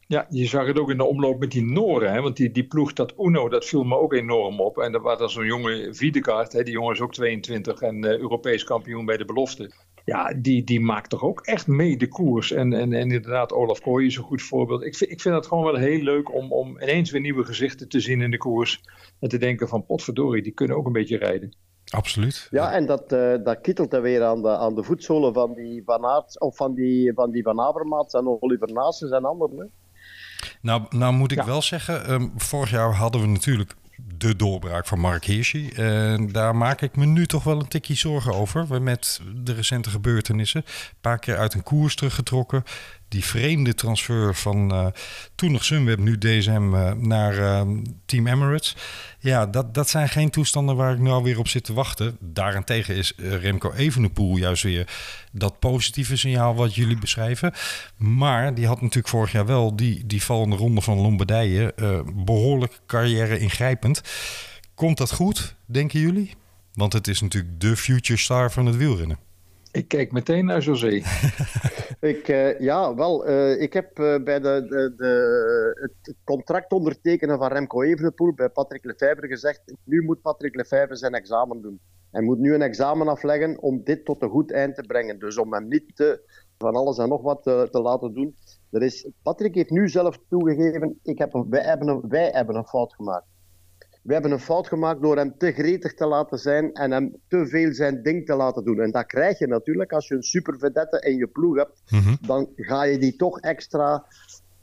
Ja, je zag het ook in de omloop met die Noren. Hè? Want die, die ploeg, dat Uno, dat viel me ook enorm op. En er was dan zo'n jonge Wiedekaart, hè? die jongen is ook 22 en uh, Europees kampioen bij de belofte. Ja, die, die maakt toch ook echt mee de koers. En, en, en inderdaad, Olaf Kooi is een goed voorbeeld. Ik vind, ik vind het gewoon wel heel leuk om, om ineens weer nieuwe gezichten te zien in de koers. En te denken van, potverdorie, die kunnen ook een beetje rijden. Absoluut. Ja, en dat, uh, dat kittelt er weer aan de, aan de voetzolen van die Van Aert, of van die Van, die van Avermaat en Oliver Naassen en anderen. Nou, nou moet ik ja. wel zeggen, um, vorig jaar hadden we natuurlijk de doorbraak van Mark Hirschi. En daar maak ik me nu toch wel een tikje zorgen over. Met de recente gebeurtenissen. Een paar keer uit een koers teruggetrokken die vreemde transfer van uh, toen nog Sunweb, nu DSM, uh, naar uh, Team Emirates. Ja, dat, dat zijn geen toestanden waar ik nou weer op zit te wachten. Daarentegen is Remco Evenepoel juist weer dat positieve signaal wat jullie beschrijven. Maar die had natuurlijk vorig jaar wel die, die vallende ronde van Lombardije behoorlijk carrière ingrijpend. Komt dat goed, denken jullie? Want het is natuurlijk de future star van het wielrennen. Ik kijk meteen naar José. ik, uh, ja, wel. Uh, ik heb uh, bij de, de, de, het contract ondertekenen van Remco Evenepoel bij Patrick Lefebvre gezegd: nu moet Patrick Lefebvre zijn examen doen. Hij moet nu een examen afleggen om dit tot een goed eind te brengen. Dus om hem niet te, van alles en nog wat te, te laten doen. Er is, Patrick heeft nu zelf toegegeven: ik heb, wij hebben een fout gemaakt. We hebben een fout gemaakt door hem te gretig te laten zijn en hem te veel zijn ding te laten doen. En dat krijg je natuurlijk als je een supervedette in je ploeg hebt. Mm-hmm. Dan ga je die toch extra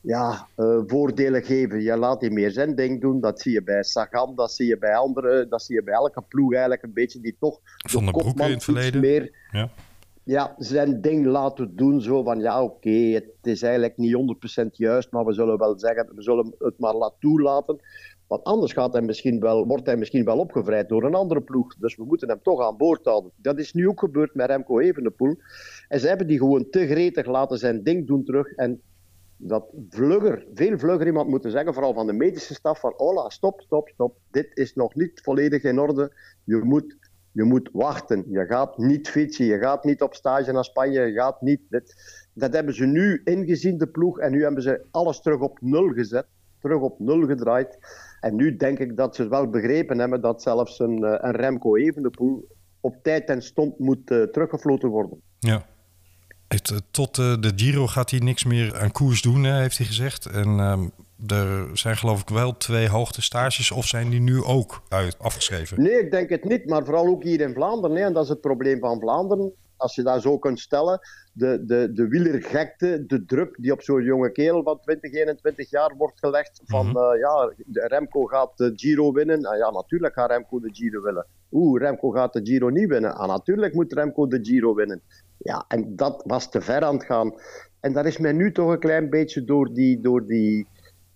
ja, uh, voordelen geven. Je laat die meer zijn ding doen. Dat zie je bij Sagan, dat zie je bij anderen, dat zie je bij elke ploeg eigenlijk een beetje die toch van de, in het verleden. Meer, ja. ja, zijn ding laten doen. Zo van ja, oké, okay, het is eigenlijk niet 100% juist, maar we zullen wel zeggen, we zullen het maar laten toelaten. Want anders gaat misschien wel, wordt hij misschien wel opgevrijd door een andere ploeg. Dus we moeten hem toch aan boord houden. Dat is nu ook gebeurd met Remco Evenepoel. En ze hebben die gewoon te gretig laten zijn ding doen terug. En dat vlugger, veel vlugger iemand moeten zeggen, vooral van de medische staf, van Ola, stop, stop, stop. Dit is nog niet volledig in orde. Je moet, je moet wachten. Je gaat niet fietsen, je gaat niet op stage naar Spanje, je gaat niet... Dat hebben ze nu ingezien, de ploeg. En nu hebben ze alles terug op nul gezet. Terug op nul gedraaid. En nu denk ik dat ze wel begrepen hebben dat zelfs een, eh, een Remco Evenepoel op tijd en stond moet uh, teruggefloten worden. Ja. Tot uh, de Giro gaat hij niks meer aan koers doen, heeft hij gezegd. En uh, er zijn geloof ik wel twee hoogtestages, of zijn die nu ook uit, afgeschreven? Nee, ik denk het niet, maar vooral ook hier in Vlaanderen. En dat is het probleem van Vlaanderen als je dat zo kunt stellen, de, de, de wielergekte, de druk die op zo'n jonge kerel van 20, 21 jaar wordt gelegd. Van mm -hmm. uh, ja, Remco gaat de Giro winnen. Ah, ja, natuurlijk gaat Remco de Giro winnen. Oeh, Remco gaat de Giro niet winnen. Ah, natuurlijk moet Remco de Giro winnen. Ja, en dat was te ver aan het gaan. En dat is mij nu toch een klein beetje door die, door die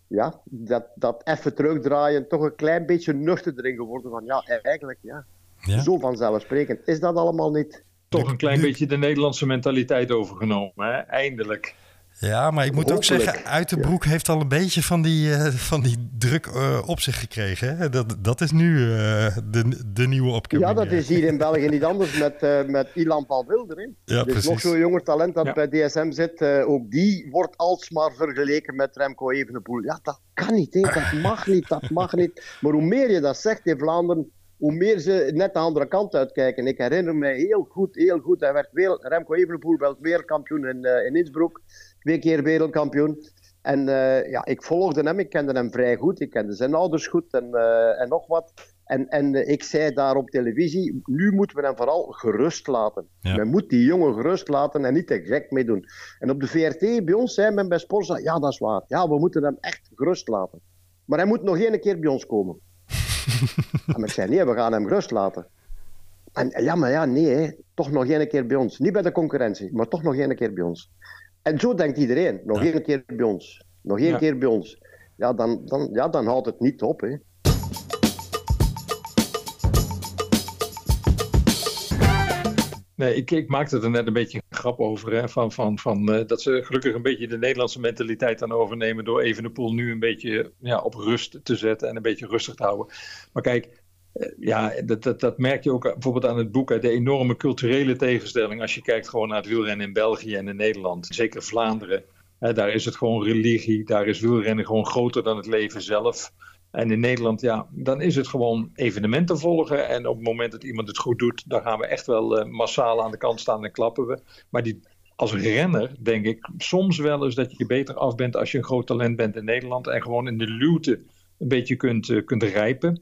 ja, dat, dat even terugdraaien, toch een klein beetje nuchter erin geworden. Van ja, eigenlijk, ja. ja. Zo vanzelfsprekend. Is dat allemaal niet? Toch een klein beetje de Nederlandse mentaliteit overgenomen. Hè? Eindelijk. Ja, maar ik moet ook zeggen, uit de broek heeft al een beetje van die, uh, van die druk uh, op zich gekregen. Hè? Dat, dat is nu uh, de, de nieuwe opkoming. Ja, dat is hier in België niet anders met, met Ilan Paul Wilder. Hè? Ja, dus nog zo'n jonger talent dat ja. bij DSM zit, ook die wordt alsmaar vergeleken met Remco Evenepoel. Ja, dat kan niet, hè? dat mag niet, dat mag niet. Maar hoe meer je dat zegt in Vlaanderen, hoe meer ze net de andere kant uitkijken. Ik herinner me heel goed, heel goed. Hij werd weer, Remco Evenepoel werd wereldkampioen in, uh, in Innsbruck. Twee keer wereldkampioen. En uh, ja, ik volgde hem, ik kende hem vrij goed. Ik kende zijn ouders goed en, uh, en nog wat. En, en ik zei daar op televisie, nu moeten we hem vooral gerust laten. Ja. Men moet die jongen gerust laten en niet te gek mee doen. En op de VRT bij ons zei men bij Sporza, ja dat is waar. Ja, we moeten hem echt gerust laten. Maar hij moet nog één keer bij ons komen. Maar ik zei, nee, we gaan hem rust laten. En ja, maar ja, nee, toch nog één keer bij ons. Niet bij de concurrentie, maar toch nog één keer bij ons. En zo denkt iedereen, nog één keer bij ons. nog één keer bij ons. Ja, dan, dan, ja, dan houdt het niet op. Hè. Nee, ik, ik, maakte er net een beetje een grap over. Hè, van, van, van, uh, dat ze gelukkig een beetje de Nederlandse mentaliteit aan overnemen. door even de pool nu een beetje ja, op rust te zetten en een beetje rustig te houden. Maar kijk, uh, ja, dat, dat, dat, merk je ook bijvoorbeeld aan het boek. Hè, de enorme culturele tegenstelling. als je kijkt gewoon naar het wielrennen in België en in Nederland. Zeker Vlaanderen. Hè, daar is het gewoon religie. Daar is wielrennen gewoon groter dan het leven zelf. En in Nederland, ja, dan is het gewoon evenementen volgen. En op het moment dat iemand het goed doet, dan gaan we echt wel uh, massaal aan de kant staan en klappen we. Maar die, als renner denk ik soms wel eens dat je beter af bent als je een groot talent bent in Nederland. En gewoon in de luwte een beetje kunt, uh, kunt rijpen.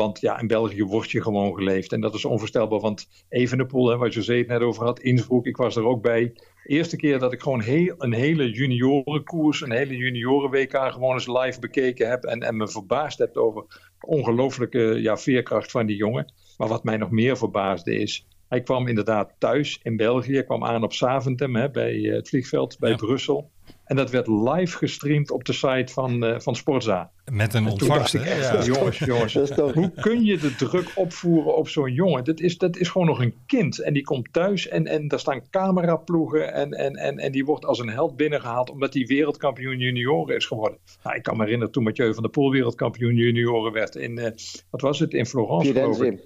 Want ja, in België wordt je gewoon geleefd. En dat is onvoorstelbaar. Want Evenepoel, hè, wat José het net over had, Innsbruck, ik was er ook bij. Eerste keer dat ik gewoon heel, een hele juniorenkoers, een hele junioren-WK gewoon eens live bekeken heb. En, en me verbaasd heb over de ongelooflijke ja, veerkracht van die jongen. Maar wat mij nog meer verbaasde is, hij kwam inderdaad thuis in België. Hij kwam aan op Saventem hè, bij het vliegveld bij ja. Brussel. En dat werd live gestreamd op de site van, uh, van Sportza. Met een ontvangst, ik, ja. Jongens, jongens, hoe kun je de druk opvoeren op zo'n jongen? Dat is, dat is gewoon nog een kind. En die komt thuis en, en daar staan cameraploegen. En, en, en, en die wordt als een held binnengehaald omdat hij wereldkampioen junioren is geworden. Nou, ik kan me herinneren toen Mathieu van der Poel wereldkampioen junioren werd in, uh, wat was het, in Florence.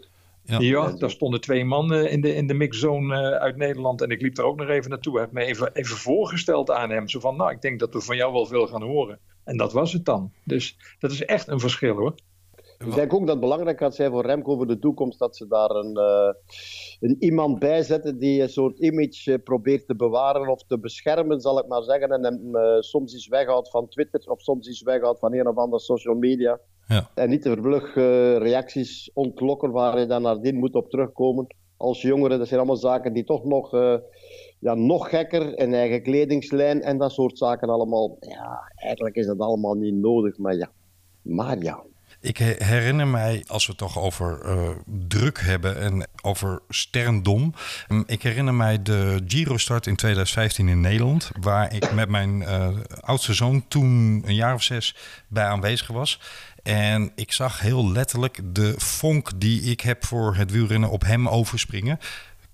Ja, ja daar stonden twee mannen in de, in de mixzone uh, uit Nederland. En ik liep er ook nog even naartoe. Heb me even, even voorgesteld aan hem. Zo van, nou, ik denk dat we van jou wel veel gaan horen. En dat was het dan. Dus dat is echt een verschil hoor. Ik denk ook dat het belangrijk gaat zijn voor Remco voor de toekomst dat ze daar een, uh, een iemand bij zetten die een soort image uh, probeert te bewaren of te beschermen, zal ik maar zeggen. En hem uh, soms eens weghoudt van Twitter of soms eens weghoudt van een of andere social media. Ja. En niet te vlug reacties ontlokken waar je dan nadien moet op terugkomen. Als jongeren, dat zijn allemaal zaken die toch nog, ja, nog gekker, een eigen kledingslijn en dat soort zaken allemaal. Ja, eigenlijk is dat allemaal niet nodig, maar ja. Maar ja. Ik herinner mij, als we het toch over uh, druk hebben en over sterndom. Ik herinner mij de Giro-start in 2015 in Nederland. Waar ik met mijn uh, oudste zoon toen een jaar of zes bij aanwezig was. En ik zag heel letterlijk de vonk die ik heb voor het wielrennen op hem overspringen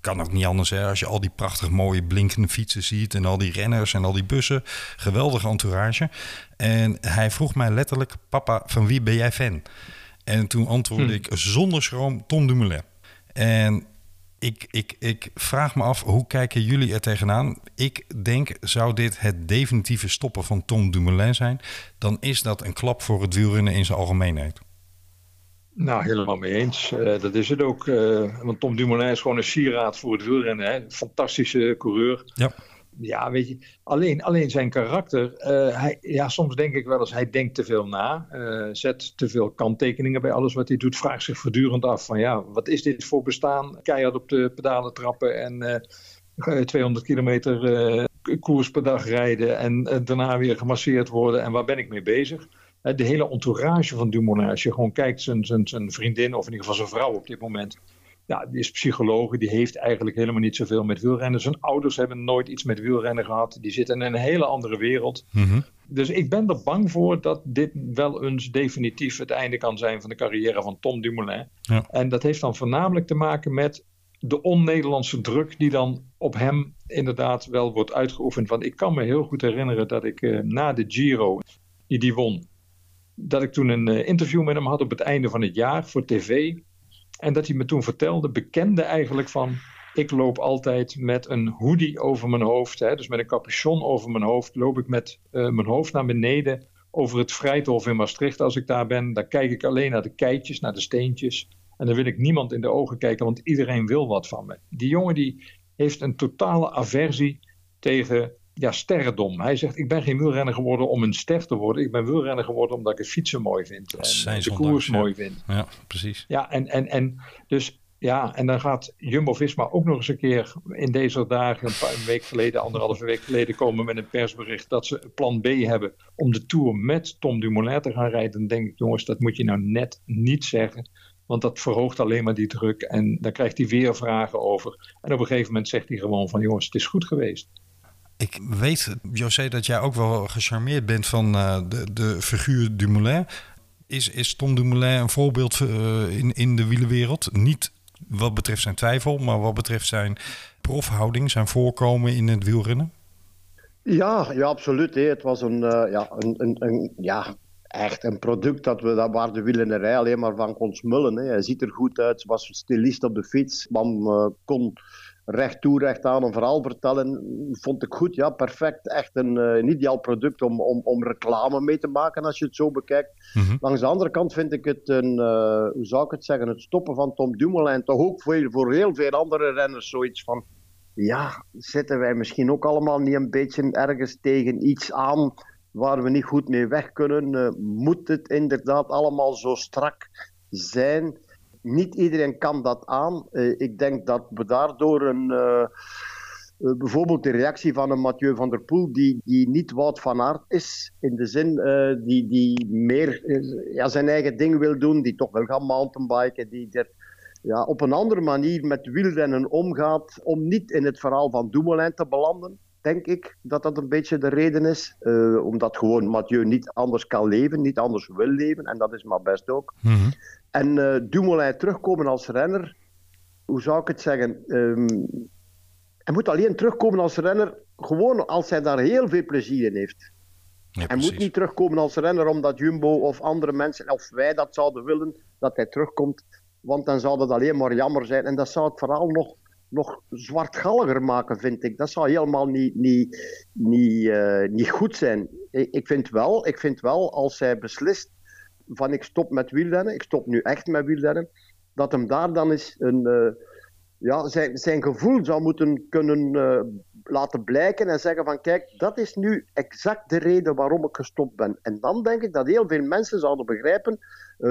kan ook niet anders hè, als je al die prachtig mooie blinkende fietsen ziet en al die renners en al die bussen. Geweldige entourage. En hij vroeg mij letterlijk, papa, van wie ben jij fan? En toen antwoordde hm. ik zonder schroom Tom Dumoulin. En ik, ik, ik vraag me af, hoe kijken jullie er tegenaan? Ik denk, zou dit het definitieve stoppen van Tom Dumoulin zijn? Dan is dat een klap voor het wielrennen in zijn algemeenheid. Nou, helemaal mee eens. Uh, dat is het ook. Uh, want Tom Dumoulin is gewoon een sieraad voor het wielrennen. Hè? Fantastische coureur. Ja. Ja, weet je. Alleen, alleen zijn karakter. Uh, hij, ja, soms denk ik wel eens, hij denkt te veel na. zet te veel kanttekeningen bij alles wat hij doet. Vraagt zich voortdurend af van ja, wat is dit voor bestaan? Keihard op de pedalen trappen en 200 kilometer koers per dag rijden. En daarna weer gemasseerd worden. En waar ben ik mee bezig? De hele entourage van Dumoulin, als je gewoon kijkt, zijn, zijn, zijn vriendin, of in ieder geval zijn vrouw op dit moment, ja, die is psycholoog, die heeft eigenlijk helemaal niet zoveel met wielrennen. Zijn ouders hebben nooit iets met wielrennen gehad, die zitten in een hele andere wereld. Mm-hmm. Dus ik ben er bang voor dat dit wel eens definitief het einde kan zijn van de carrière van Tom Dumoulin. Ja. En dat heeft dan voornamelijk te maken met de on-Nederlandse druk die dan op hem inderdaad wel wordt uitgeoefend. Want ik kan me heel goed herinneren dat ik uh, na de Giro, die die won, dat ik toen een uh, interview met hem had op het einde van het jaar voor tv. En dat hij me toen vertelde, bekende eigenlijk van... ik loop altijd met een hoodie over mijn hoofd. Hè, dus met een capuchon over mijn hoofd. Loop ik met uh, mijn hoofd naar beneden over het Vrijthof in Maastricht als ik daar ben. Dan kijk ik alleen naar de keitjes, naar de steentjes. En dan wil ik niemand in de ogen kijken, want iedereen wil wat van me. Die jongen die heeft een totale aversie tegen ja, sterrendom. Hij zegt, ik ben geen wielrenner geworden om een ster te worden. Ik ben wielrenner geworden omdat ik het fietsen mooi vind. En de koers ja. mooi vind. Ja, precies. Ja, en, en, en dus ja, en dan gaat Jumbo-Visma ook nog eens een keer in deze dagen, een, paar, een week geleden, anderhalve week geleden, komen met een persbericht dat ze plan B hebben om de Tour met Tom Dumoulin te gaan rijden. Dan denk ik, jongens, dat moet je nou net niet zeggen. Want dat verhoogt alleen maar die druk en dan krijgt hij weer vragen over. En op een gegeven moment zegt hij gewoon van, jongens, het is goed geweest. Ik weet, José, dat jij ook wel gecharmeerd bent van uh, de, de figuur Dumoulin. Is, is Tom Dumoulin een voorbeeld uh, in, in de wielenwereld? Niet wat betreft zijn twijfel, maar wat betreft zijn profhouding, zijn voorkomen in het wielrennen? Ja, ja absoluut. Het was een, uh, ja, een, een, een, ja, echt een product dat we, dat waar de wielrennerij alleen maar van kon smullen. Hij ziet er goed uit, was stilist op de fiets, uh, kon recht toe, recht aan een verhaal vertellen. Vond ik goed, ja, perfect. Echt een, uh, een ideaal product om, om, om reclame mee te maken als je het zo bekijkt. Mm-hmm. Langs de andere kant vind ik het een, uh, hoe zou ik het zeggen, het stoppen van Tom Dumoulin toch ook voor, voor heel veel andere renners zoiets van, ja, zitten wij misschien ook allemaal niet een beetje ergens tegen iets aan waar we niet goed mee weg kunnen? Uh, moet het inderdaad allemaal zo strak zijn? Niet iedereen kan dat aan. Uh, ik denk dat we daardoor een. Uh, uh, bijvoorbeeld de reactie van een Mathieu van der Poel, die, die niet Wout van Aert is, in de zin die, die meer ja, zijn eigen ding wil doen, die toch wil gaan mountainbiken, die er ja, op een andere manier met wielrennen omgaat, om niet in het verhaal van Dumoulin te belanden denk ik dat dat een beetje de reden is. Uh, omdat gewoon Mathieu niet anders kan leven, niet anders wil leven. En dat is maar best ook. Mm-hmm. En uh, Dumoulin terugkomen als renner, hoe zou ik het zeggen? Um, hij moet alleen terugkomen als renner, gewoon als hij daar heel veel plezier in heeft. Ja, hij moet niet terugkomen als renner omdat Jumbo of andere mensen, of wij dat zouden willen, dat hij terugkomt. Want dan zou dat alleen maar jammer zijn. En dat zou het verhaal nog nog zwartgalliger maken, vind ik. Dat zou helemaal niet, niet, niet, niet goed zijn. Ik, vind wel, ik vind wel, als hij beslist van ik stop met wielrennen, ik stop nu echt met wielrennen, dat hem daar dan eens een, uh, ja, zijn, zijn gevoel zou moeten kunnen uh, laten blijken en zeggen van kijk, dat is nu exact de reden waarom ik gestopt ben. En dan denk ik dat heel veel mensen zouden begrijpen,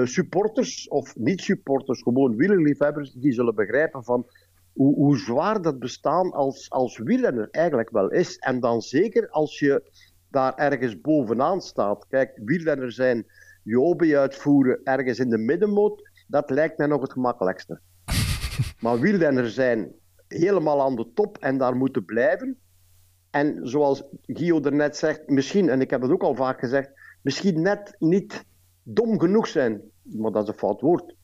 supporters of niet-supporters, gewoon wielerliefhebbers, die zullen begrijpen van hoe, hoe zwaar dat bestaan als, als wielrenner eigenlijk wel is. En dan zeker als je daar ergens bovenaan staat. Kijk, wielrenner zijn je uitvoeren ergens in de middenmoot, dat lijkt mij nog het gemakkelijkste. Maar wielrenner zijn helemaal aan de top en daar moeten blijven. En zoals Gio er net zegt, misschien, en ik heb het ook al vaak gezegd, misschien net niet dom genoeg zijn, maar dat is een fout woord,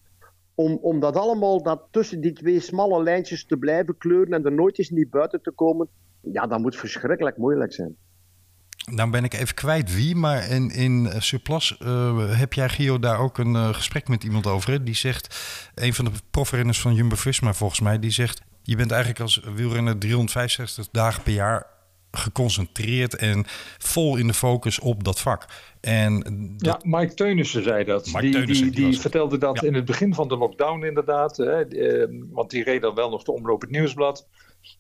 om, om dat allemaal dat tussen die twee smalle lijntjes te blijven kleuren en er nooit eens niet buiten te komen, ja, dat moet verschrikkelijk moeilijk zijn. Dan ben ik even kwijt wie, maar in, in Surplus uh, heb jij, Gio, daar ook een uh, gesprek met iemand over. Hè? Die zegt, een van de profrenners van Jumbo-Visma volgens mij, die zegt... je bent eigenlijk als wielrenner 365 dagen per jaar geconcentreerd en vol in de focus op dat vak. En dat... Ja, Mike Teunissen zei dat. Mike die, Teunissen, die, die, vertelde dat in het begin van de lockdown inderdaad. Hè, eh, want die reed dan wel nog de omloop het nieuwsblad.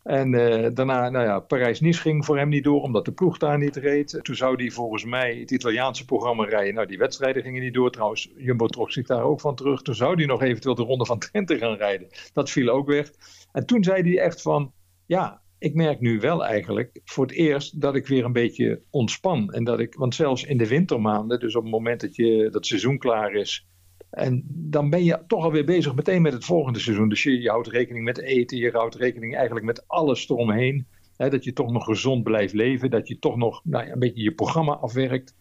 En uh, daarna, nou ja, Parijs-Nice ging voor hem niet door, omdat de ploeg daar niet reed. Toen zou hij volgens mij het Italiaanse programma rijden. Nou, die wedstrijden gingen niet door. Trouwens, Jumbo trok zich daar ook van terug. Toen zou hij nog eventueel de Ronde van Trente gaan rijden. Dat viel ook weg. En toen zei hij echt van, ja, ik merk nu wel eigenlijk voor het eerst dat ik weer een beetje ontspan. En dat ik, want zelfs in de wintermaanden, dus op het moment dat je, dat het seizoen klaar is. En dan ben je toch alweer bezig meteen met het volgende seizoen. Dus je, houdt rekening met eten, je houdt rekening eigenlijk met alles eromheen. Hè, dat je toch nog gezond blijft leven, dat je toch nog nou ja, een beetje je programma afwerkt.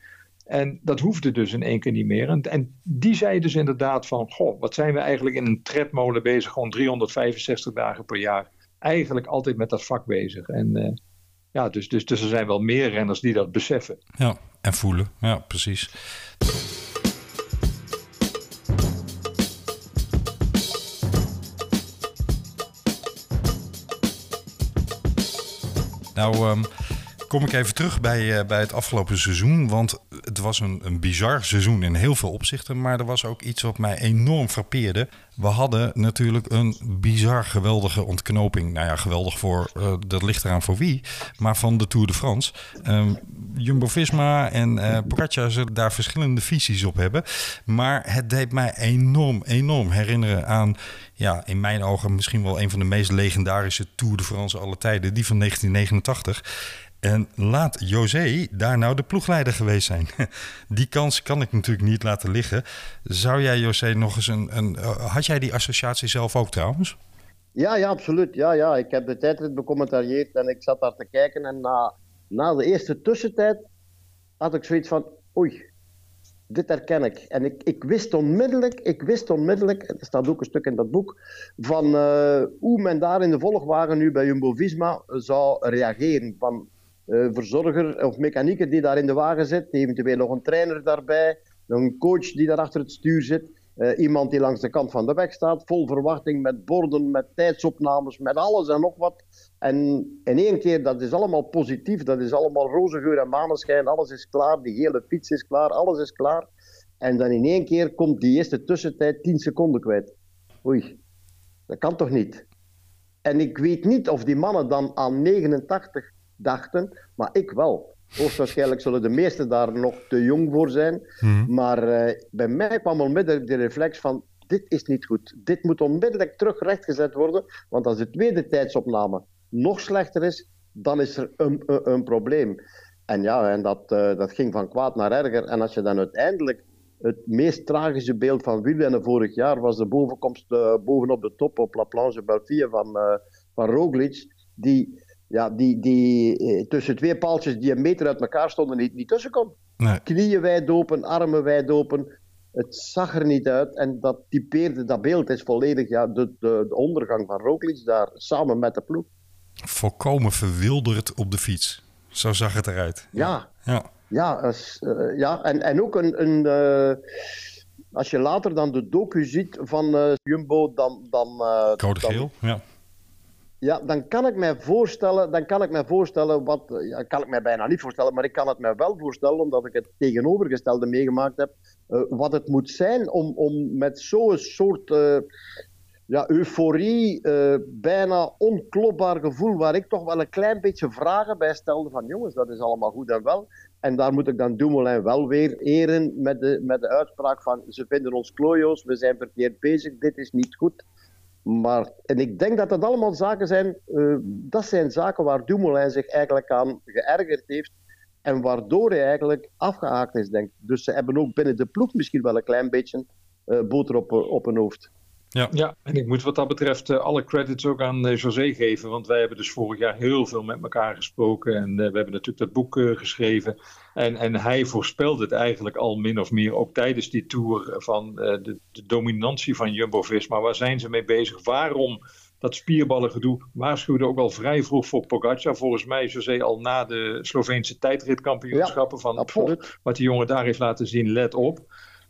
En dat hoefde dus in één keer niet meer. En, en, die zei dus inderdaad van, goh, wat zijn we eigenlijk in een tredmolen bezig, gewoon 365 dagen per jaar eigenlijk altijd met dat vak bezig. En uh, ja, dus, dus, dus er zijn wel meer renners die dat beseffen. Ja, en voelen. Ja, precies. Nou, um, kom ik even terug bij, uh, bij het afgelopen seizoen. Want het was een, een bizar seizoen in heel veel opzichten. Maar er was ook iets wat mij enorm frappeerde. We hadden natuurlijk een bizar geweldige ontknoping. Nou ja, geweldig voor, uh, dat ligt eraan voor wie. Maar van de Tour de France. Um, Jumbo-Visma en uh, zullen daar verschillende visies op hebben. Maar het deed mij enorm, enorm herinneren aan... ja, in mijn ogen misschien wel een van de meest legendarische Tour de France alle tijden. Die van 1989. En laat José daar nou de ploegleider geweest zijn. Die kans kan ik natuurlijk niet laten liggen. Zou jij, José, nog eens een. een uh, had jij die associatie zelf ook trouwens? Ja, ja, absoluut. Ja, ja. Ik heb de tijdrit becommentarieerd en ik zat daar te kijken. En na, na de eerste tussentijd had ik zoiets van, oei, dit herken ik. En ik, ik wist onmiddellijk, ik wist onmiddellijk, er staat ook een stuk in dat boek, van uh, hoe men daar in de volgwagen nu bij Jumbo-Visma zou reageren. Van verzorger of mechanieker die daar in de wagen zit, eventueel nog een trainer daarbij, een coach die daar achter het stuur zit. Uh, iemand die langs de kant van de weg staat, vol verwachting, met borden, met tijdsopnames, met alles en nog wat. En in één keer, dat is allemaal positief, dat is allemaal roze geur en maneschijn, alles is klaar, die hele fiets is klaar, alles is klaar. En dan in één keer komt die eerste tussentijd 10 seconden kwijt. Oei, dat kan toch niet? En ik weet niet of die mannen dan aan 89 dachten, maar ik wel. Hoogstwaarschijnlijk zullen de meesten daar nog te jong voor zijn. Hmm. Maar uh, bij mij kwam onmiddellijk de reflex van: dit is niet goed. Dit moet onmiddellijk terug rechtgezet worden. Want als de tweede tijdsopname nog slechter is, dan is er een, een, een probleem. En ja, en dat, uh, dat ging van kwaad naar erger. En als je dan uiteindelijk het meest tragische beeld van wielrennen vorig jaar was de bovenkomst uh, bovenop de top op La Planche Belfië van, uh, van Roglic, die ja, die, die eh, tussen twee paaltjes die een meter uit elkaar stonden niet, niet tussen kon. Nee. Knieën wijd open, armen wijd open. Het zag er niet uit en dat typeerde, dat beeld is volledig ja, de, de, de ondergang van Roglic daar samen met de ploeg. Volkomen verwilderd op de fiets. Zo zag het eruit. Ja, ja. ja, uh, ja. En, en ook een. een uh, als je later dan de docu ziet van uh, Jumbo, dan. dan Code geel, ja ja, dan kan ik mij voorstellen, dan kan ik mij voorstellen wat, ja, kan ik mij bijna niet voorstellen, maar ik kan het mij wel voorstellen, omdat ik het tegenovergestelde meegemaakt heb, uh, wat het moet zijn om, om met zo'n soort uh, ja, euforie, bijna onklopbaar gevoel, waar ik toch wel een klein beetje vragen bij stelde van jongens, dat is allemaal goed en wel. En daar moet ik dan Dumoulin wel weer eren met de, met de uitspraak van ze vinden ons klojo's, we zijn verkeerd bezig, dit is niet goed. Maar, en ik denk dat dat allemaal zaken zijn, uh, dat zijn zaken waar Dumoulin zich eigenlijk aan geërgerd heeft. En waardoor hij eigenlijk afgehaakt is, denk ik. Dus ze hebben ook binnen de ploeg misschien wel een klein beetje uh, boter op, op hun hoofd. Ja. ja, en ik moet wat dat betreft uh, alle credits ook aan uh, José geven. Want wij hebben dus vorig jaar heel veel met elkaar gesproken. En uh, we hebben natuurlijk dat boek geschreven. En, en hij voorspelde het eigenlijk al min of meer, ook tijdens die tour, van de, de, dominantie van Jumbo-Visma. Waar zijn ze mee bezig? Waarom dat spierballengedoe? Waarschuwde ook al vrij vroeg voor Pogacar. Volgens mij, José, al na de Sloveense tijdritkampioenschappen. Ja, van, wat die jongen daar heeft laten zien, let op.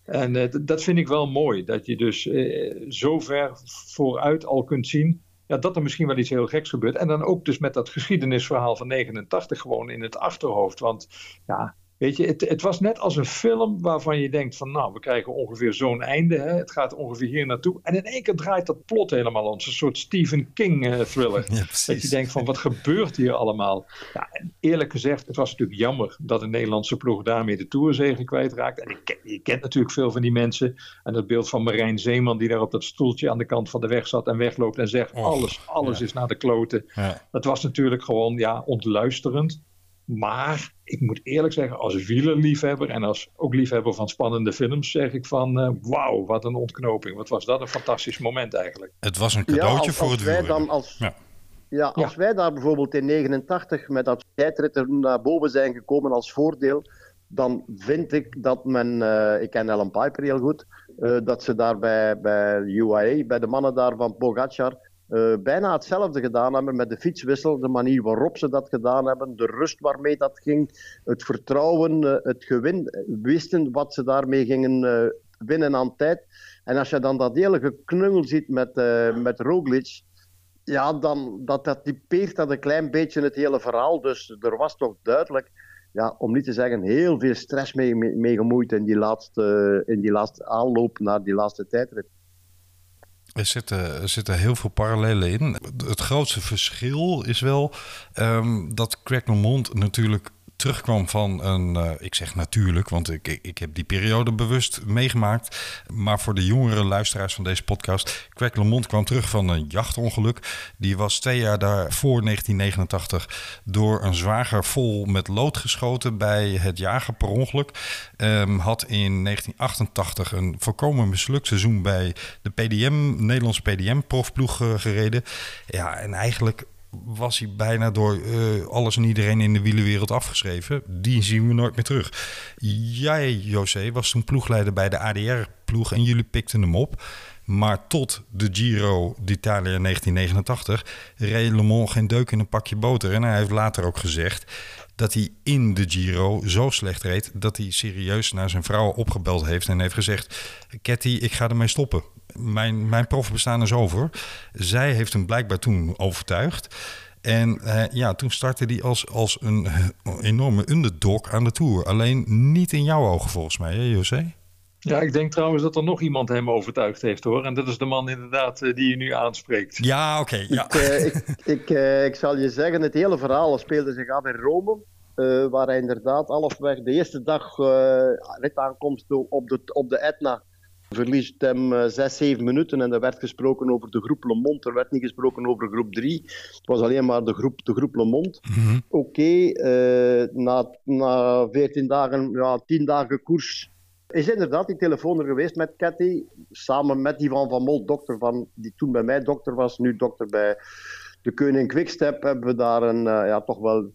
En uh, dat vind ik wel mooi, dat je dus uh, zo ver vooruit al kunt zien ja, dat er misschien wel iets heel geks gebeurt. En dan ook dus met dat geschiedenisverhaal van 89 gewoon in het achterhoofd. Want ja, Weet je, het, het, was net als een film waarvan je denkt van nou, we krijgen ongeveer zo'n einde. Hè? Het gaat ongeveer hier naartoe. En in één keer draait dat plot helemaal om. Een soort Stephen King uh, thriller. Ja, dat je denkt van wat gebeurt hier allemaal? Ja, en eerlijk gezegd, het was natuurlijk jammer dat de Nederlandse ploeg daarmee de Tourzegen kwijtraakt. En je, je kent natuurlijk veel van die mensen. En dat beeld van Marijn Zeeman die daar op dat stoeltje aan de kant van de weg zat en wegloopt en zegt alles, alles is naar de kloten. Dat was natuurlijk gewoon ja, ontluisterend. Maar ik moet eerlijk zeggen, als wielerliefhebber en als ook liefhebber van spannende films, zeg ik van uh, wauw, wat een ontknoping. Wat was dat een fantastisch moment eigenlijk. Het was een cadeautje voor het wielrennen. Dan als, ja. ja. als wij daar bijvoorbeeld in 89 met dat tijdrit naar boven zijn gekomen als voordeel, dan vind ik dat men, uh, ik ken Ellen Piper heel goed, uh, dat ze daar bij, bij UAE, bij de mannen daar van Pogacar, uh, bijna hetzelfde gedaan hebben met de fietswissel, de manier waarop ze dat gedaan hebben, de rust waarmee dat ging, het vertrouwen, uh, het gewin, wisten wat ze daarmee gingen uh, winnen aan tijd. En als je dan dat hele geknungel ziet met, met Roglic, ja, dan dat, dat typeert dat een klein beetje het hele verhaal. Dus er was toch duidelijk, ja, om niet te zeggen, heel veel stress mee, mee, mee gemoeid in die, laatste, in die laatste aanloop naar die laatste tijdrit. Er zitten, er zitten heel veel parallellen in. Het grootste verschil is wel um, dat Craig Mond natuurlijk terugkwam van een, uh, ik zeg natuurlijk, want ik, ik heb die periode bewust meegemaakt. Maar voor de jongere luisteraars van deze podcast, Craig LeMond kwam terug van een jachtongeluk. Die was twee jaar daarvoor, 1989, door een zwager vol met lood geschoten bij het jagen per ongeluk. Um, had in 1988 een volkomen mislukt seizoen bij de PDM, Nederlandse PDM-profploeg uh, gereden. Ja, en eigenlijk was hij bijna door uh, alles en iedereen in de wielenwereld afgeschreven. Die zien we nooit meer terug. Jij, José, was toen ploegleider bij de ADR-ploeg en jullie pikten hem op. Maar tot de Giro d'Italia 1989 reed Le Mans geen deuk in een pakje boter. En hij heeft later ook gezegd dat hij in de Giro zo slecht reed... dat hij serieus naar zijn vrouw opgebeld heeft en heeft gezegd... Ketty, ik ga ermee stoppen. Mijn, mijn profbestaan is over. Zij heeft hem blijkbaar toen overtuigd... En uh, ja, toen startte hij als, als een enorme underdog aan de Tour. Alleen niet in jouw ogen volgens mij, hè José? Ja, ik denk trouwens dat er nog iemand hem overtuigd heeft hoor. En dat is de man inderdaad eh, die je nu aanspreekt. Ja, oké. ja. Ik, uh, ik, ik, uh, ik, zal je zeggen, het hele verhaal speelde zich af in Rome. waar hij inderdaad halfweg de eerste dag rit aankomst op de, op de Etna verliest hem 6, 7 minuten. En er werd gesproken over de groep Le Monde. Er werd niet gesproken over groep 3. Het was alleen maar de groep, de groep Le Monde. Mm -hmm. Oké, okay, na, na 14 dagen, ja, 10 dagen koers is inderdaad die telefoon er geweest met Cathy, samen met die van Van Mol, dokter van, die toen bij mij dokter was, nu dokter bij de Koning Quickstep, hebben we daar een uh, ja, toch wel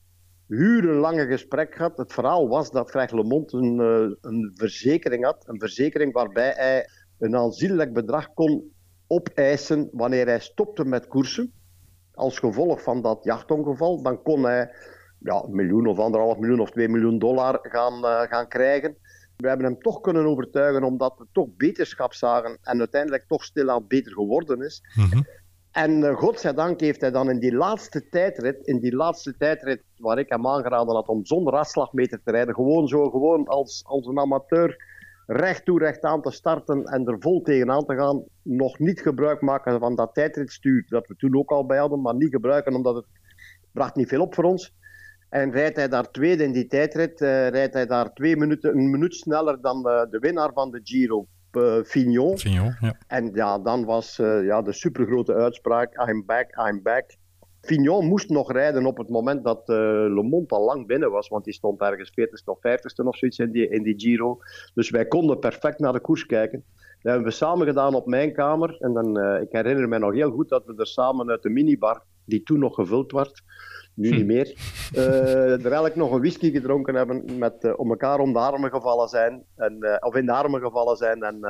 urenlange gesprek gehad. Het verhaal was dat Greg LeMond een, uh, een verzekering had, een verzekering waarbij hij een aanzienlijk bedrag kon opeisen wanneer hij stopte met koersen. Als gevolg van dat jachtongeval, dan kon hij ja, een miljoen of anderhalf miljoen of twee miljoen dollar gaan, uh, gaan krijgen. We hebben hem toch kunnen overtuigen omdat we toch beterschap zagen en uiteindelijk toch stilaan beter geworden is. -hmm. En uh, godzijdank heeft hij dan in die laatste tijdrit, in die laatste tijdrit waar ik hem aangeraden had om zonder afslagmeter te rijden, gewoon zo, gewoon als, als een amateur recht toe recht aan te starten en er vol tegenaan te gaan, nog niet gebruik maken van dat tijdritstuur dat we toen ook al bij hadden, maar niet gebruiken omdat het bracht niet veel op voor ons. En rijdt hij daar tweede in die tijdrit, uh, rijdt hij daar twee minuten, een minuut sneller dan de, de winnaar van de Giro, uh, Fignon. Fignon ja. En ja, dan was uh, ja, de supergrote uitspraak, I'm back, I'm back. Fignon moest nog rijden op het moment dat uh, Le Monde al lang binnen was, want die stond ergens 40ste of 50ste of zoiets in die, in die Giro. Dus wij konden perfect naar de koers kijken. Dat hebben we samen gedaan op mijn kamer. En dan, ik herinner me nog heel goed dat we er samen uit de minibar, die toen nog gevuld werd, nu niet meer. Uh, er eigenlijk nog een whisky gedronken hebben, met uh, om elkaar om de armen gevallen zijn, en, uh, of in de armen gevallen zijn en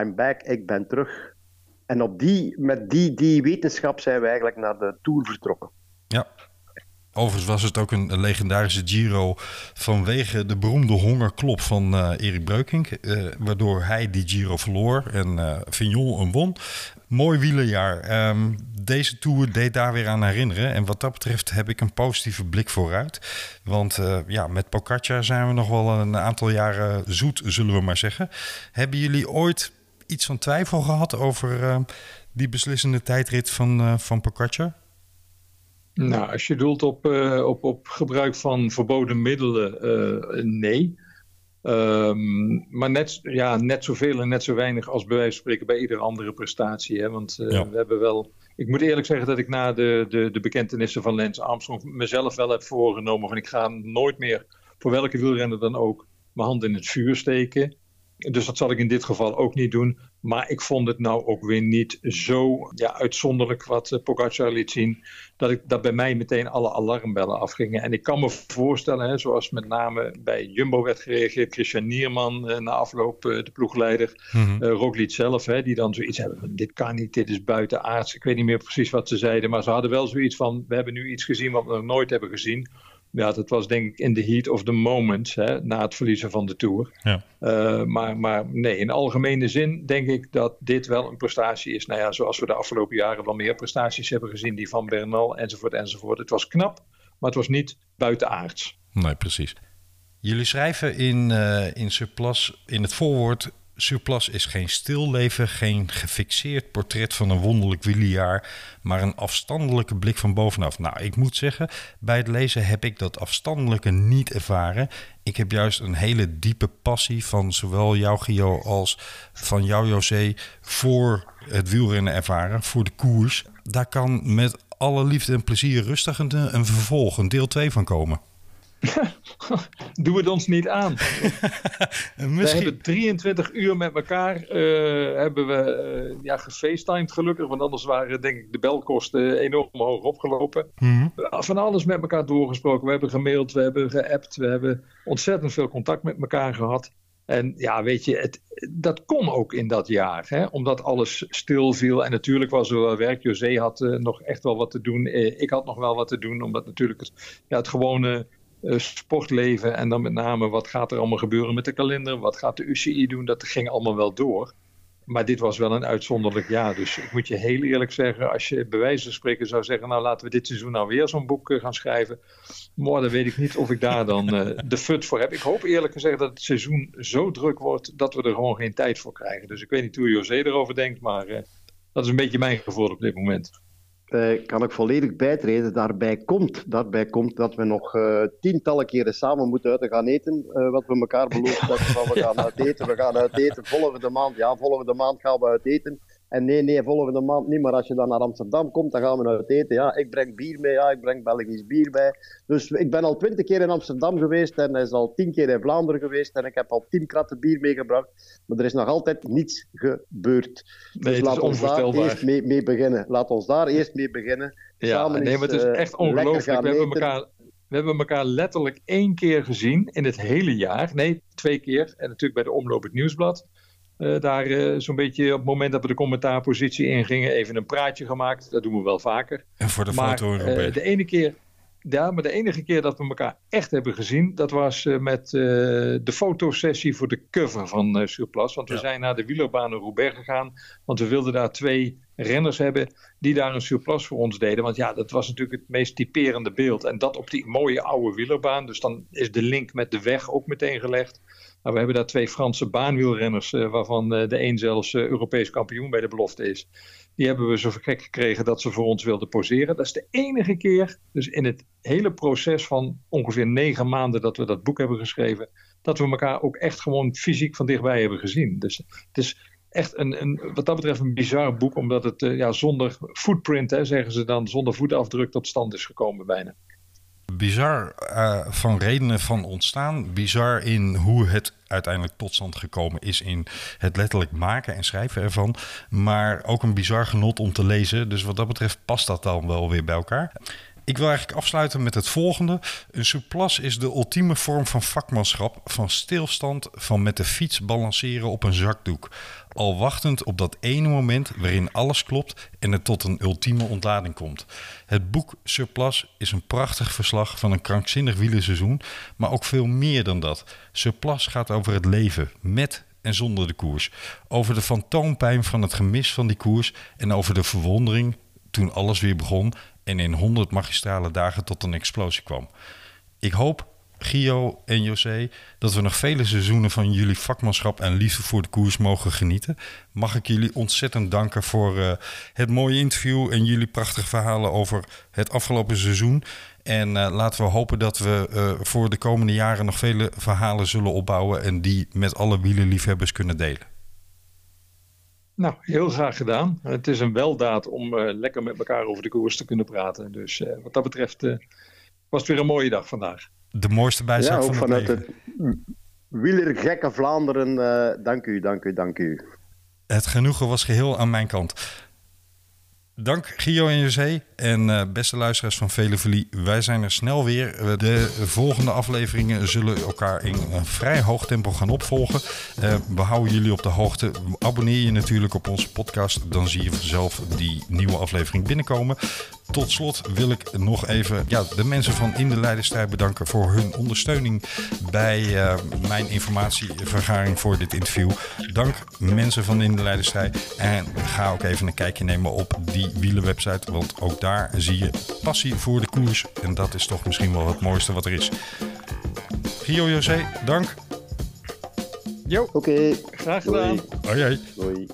I'm back, ik ben terug. En op die, met die, die wetenschap zijn we eigenlijk naar de Tour vertrokken. Ja. Overigens was het ook een legendarische Giro vanwege de beroemde hongerklop van uh, Erik Breukink. Uh, waardoor hij die Giro verloor en uh, Vignon hem won. Mooi wielerjaar. Um, deze Tour deed daar weer aan herinneren. En wat dat betreft heb ik een positieve blik vooruit. Want ja, met Pocaccia zijn we nog wel een aantal jaren zoet, zullen we maar zeggen. Hebben jullie ooit iets van twijfel gehad over die beslissende tijdrit van, van Pocaccia? Nou, als je doelt op, uh, op, op gebruik van verboden middelen, nee. Um, maar net, ja, net zoveel en net zo weinig als bij wijze van spreken bij iedere andere prestatie. Hè? Want uh, ja. we hebben wel. Ik moet eerlijk zeggen dat ik na de, de, de bekentenissen van Lance Armstrong mezelf wel heb voorgenomen van ik ga nooit meer, voor welke wielrenner dan ook, mijn hand in het vuur steken. Dus dat zal ik in dit geval ook niet doen. Maar ik vond het nou ook weer niet zo ja, uitzonderlijk wat uh, Pogacar liet zien. Dat, ik, dat bij mij meteen alle alarmbellen afgingen. En ik kan me voorstellen, hè, zoals met name bij Jumbo werd gereageerd. Christian Nierman uh, na afloop, uh, de ploegleider. Mm -hmm. Roglic zelf, hè, die dan zoiets hebben. Dit kan niet, dit is buitenaards. Ik weet niet meer precies wat ze zeiden. Maar ze hadden wel zoiets van, we hebben nu iets gezien wat we nog nooit hebben gezien ja, dat was denk ik in the heat of the moment, hè, na het verliezen van de Tour. Ja. Uh, maar, maar nee, in algemene zin denk ik dat dit wel een prestatie is. Nou ja, zoals we de afgelopen jaren wel meer prestaties hebben gezien, die van Bernal enzovoort enzovoort. Het was knap, maar het was niet buitenaards. Nee, precies. Jullie schrijven in, uh, in Surplus in het voorwoord Surplus is geen stilleven, geen gefixeerd portret van een wonderlijk wielerjaar, maar een afstandelijke blik van bovenaf. Nou, ik moet zeggen, bij het lezen heb ik dat afstandelijke niet ervaren. Ik heb juist een hele diepe passie van zowel jou, Gio, als van jou, José, voor het wielrennen ervaren, voor de koers. Daar kan met alle liefde en plezier rustig een, een vervolg, een deel 2 van komen. Doe het ons niet aan. Misschien... We hebben 23 uur met elkaar uh, hebben we uh, ja, gefacetimed gelukkig. Want anders waren denk ik de belkosten enorm hoog opgelopen. Mm Van alles met elkaar doorgesproken. We hebben gemaild, we hebben geappt. We hebben ontzettend veel contact met elkaar gehad. En ja, weet je, het, dat kon ook in dat jaar, hè? omdat alles stilviel. En natuurlijk was er wel werk. José had uh, nog echt wel wat te doen. Ik had nog wel wat te doen, omdat natuurlijk het, ja, het gewone sportleven en dan met name wat gaat er allemaal gebeuren met de kalender, wat gaat de UCI doen, dat ging allemaal wel door. Maar dit was wel een uitzonderlijk jaar. Dus ik moet je heel eerlijk zeggen, als je bij wijze van spreken zou zeggen, nou laten we dit seizoen nou weer zo'n boek gaan schrijven. Maar dan weet ik niet of ik daar dan uh, de fut voor heb. Ik hoop eerlijk gezegd dat het seizoen zo druk wordt dat we er gewoon geen tijd voor krijgen. Dus ik weet niet hoe José erover denkt, maar uh, dat is een beetje mijn gevoel op dit moment. Uh, kan ik volledig bijtreden. Daarbij komt, daarbij komt dat we nog uh, tientallen keren samen moeten uit gaan eten. Uh, wat we elkaar beloofd hebben. Van we gaan uit eten, we gaan uit eten. Volgende maand, ja, volgende maand gaan we uit eten. En nee, nee, volgende maand niet. Maar als je dan naar Amsterdam komt, dan gaan we uit eten. Ja, ik breng bier mee. Ja, ik breng Belgisch bier bij. Dus ik ben al twintig keer in Amsterdam geweest. En hij is al tien keer in Vlaanderen geweest. En ik heb al tien kratten bier meegebracht. Maar er is nog altijd niets gebeurd. Nee, dus laat ons daar eerst mee, mee, beginnen. Laat ons daar eerst mee beginnen. Ja, Samen nee, maar het is uh, echt ongelooflijk. We hebben, elkaar, we hebben elkaar letterlijk één keer gezien in het hele jaar. Nee, twee keer. En natuurlijk bij de Omloop het Nieuwsblad. Uh, daar uh, zo'n beetje op het moment dat we de commentaarpositie ingingen, even een praatje gemaakt. Dat doen we wel vaker. En voor de maar, foto, uh, De ene keer, ja, maar de enige keer dat we elkaar echt hebben gezien, dat was met de fotosessie voor de cover van Surplus. Want we ja. zijn naar de wielerbaan in Roubaix gegaan, want we wilden daar twee renners hebben die daar een surplus voor ons deden. Want ja, dat was natuurlijk het meest typerende beeld. En dat op die mooie oude wielerbaan. Dus dan is de link met de weg ook meteen gelegd. Nou, we hebben daar twee Franse baanwielrenners, uh, waarvan uh, de een zelfs uh, Europees kampioen bij de belofte is. Die hebben we zo gek gekregen dat ze voor ons wilden poseren. Dat is de enige keer, dus in het hele proces van ongeveer negen maanden dat we dat boek hebben geschreven, dat we elkaar ook echt gewoon fysiek van dichtbij hebben gezien. Dus het is echt een, een, wat dat betreft een bizar boek, omdat het ja, zonder footprint, hè, zeggen ze dan, zonder voetafdruk tot stand is gekomen bijna bizar uh, van redenen van ontstaan. Bizar in hoe het uiteindelijk tot stand gekomen is in het letterlijk maken en schrijven ervan. Maar ook een bizar genot om te lezen. Dus wat dat betreft past dat dan wel weer bij elkaar. Ik wil eigenlijk afsluiten met het volgende. Een surplus is de ultieme vorm van vakmanschap, van stilstand, van met de fiets balanceren op een zakdoek. Al wachtend op dat ene moment waarin alles klopt en het tot een ultieme ontlading komt. Het boek Surplus is een prachtig verslag van een krankzinnig wielerseizoen, maar ook veel meer dan dat. Surplus gaat over het leven met en zonder de koers. Over de fantoompijn van het gemis van die koers en over de verwondering toen alles weer begon en in 100 magistrale dagen tot een explosie kwam. Ik hoop, Gio en José, dat we nog vele seizoenen van jullie vakmanschap en liefde voor de koers mogen genieten. Mag ik jullie ontzettend danken voor uh, het mooie interview en jullie prachtige verhalen over het afgelopen seizoen. En uh, laten we hopen dat we uh, voor de komende jaren nog vele verhalen zullen opbouwen en die met alle wielerliefhebbers kunnen delen. Nou, heel graag gedaan. Het is een weldaad om uh, lekker met elkaar over de koers te kunnen praten. Dus uh, wat dat betreft uh, was het weer een mooie dag vandaag. De mooiste bijzaak ja, van vanuit het wielergekke Vlaanderen. dank u, dank u, dank u. Het genoegen was geheel aan mijn kant. Dank Gio en José en uh, beste luisteraars van Velevelie. Wij zijn er snel weer. De volgende afleveringen zullen elkaar in een vrij hoog tempo gaan opvolgen. Uh, we houden jullie op de hoogte. Abonneer je natuurlijk op onze podcast. Dan zie je vanzelf die nieuwe aflevering binnenkomen. Tot slot wil ik nog even ja, de mensen van In de Leidenstrijd bedanken voor hun ondersteuning bij uh, mijn informatievergaring voor dit interview. Dank mensen van In de Leidenstrijd. En ga ook even een kijkje nemen op die wielenwebsite, want ook daar zie je passie voor de koers. En dat is toch misschien wel het mooiste wat er is. Gio José, dank. Jo, oké. Graag gedaan. Hoi. Hoi. Hoi.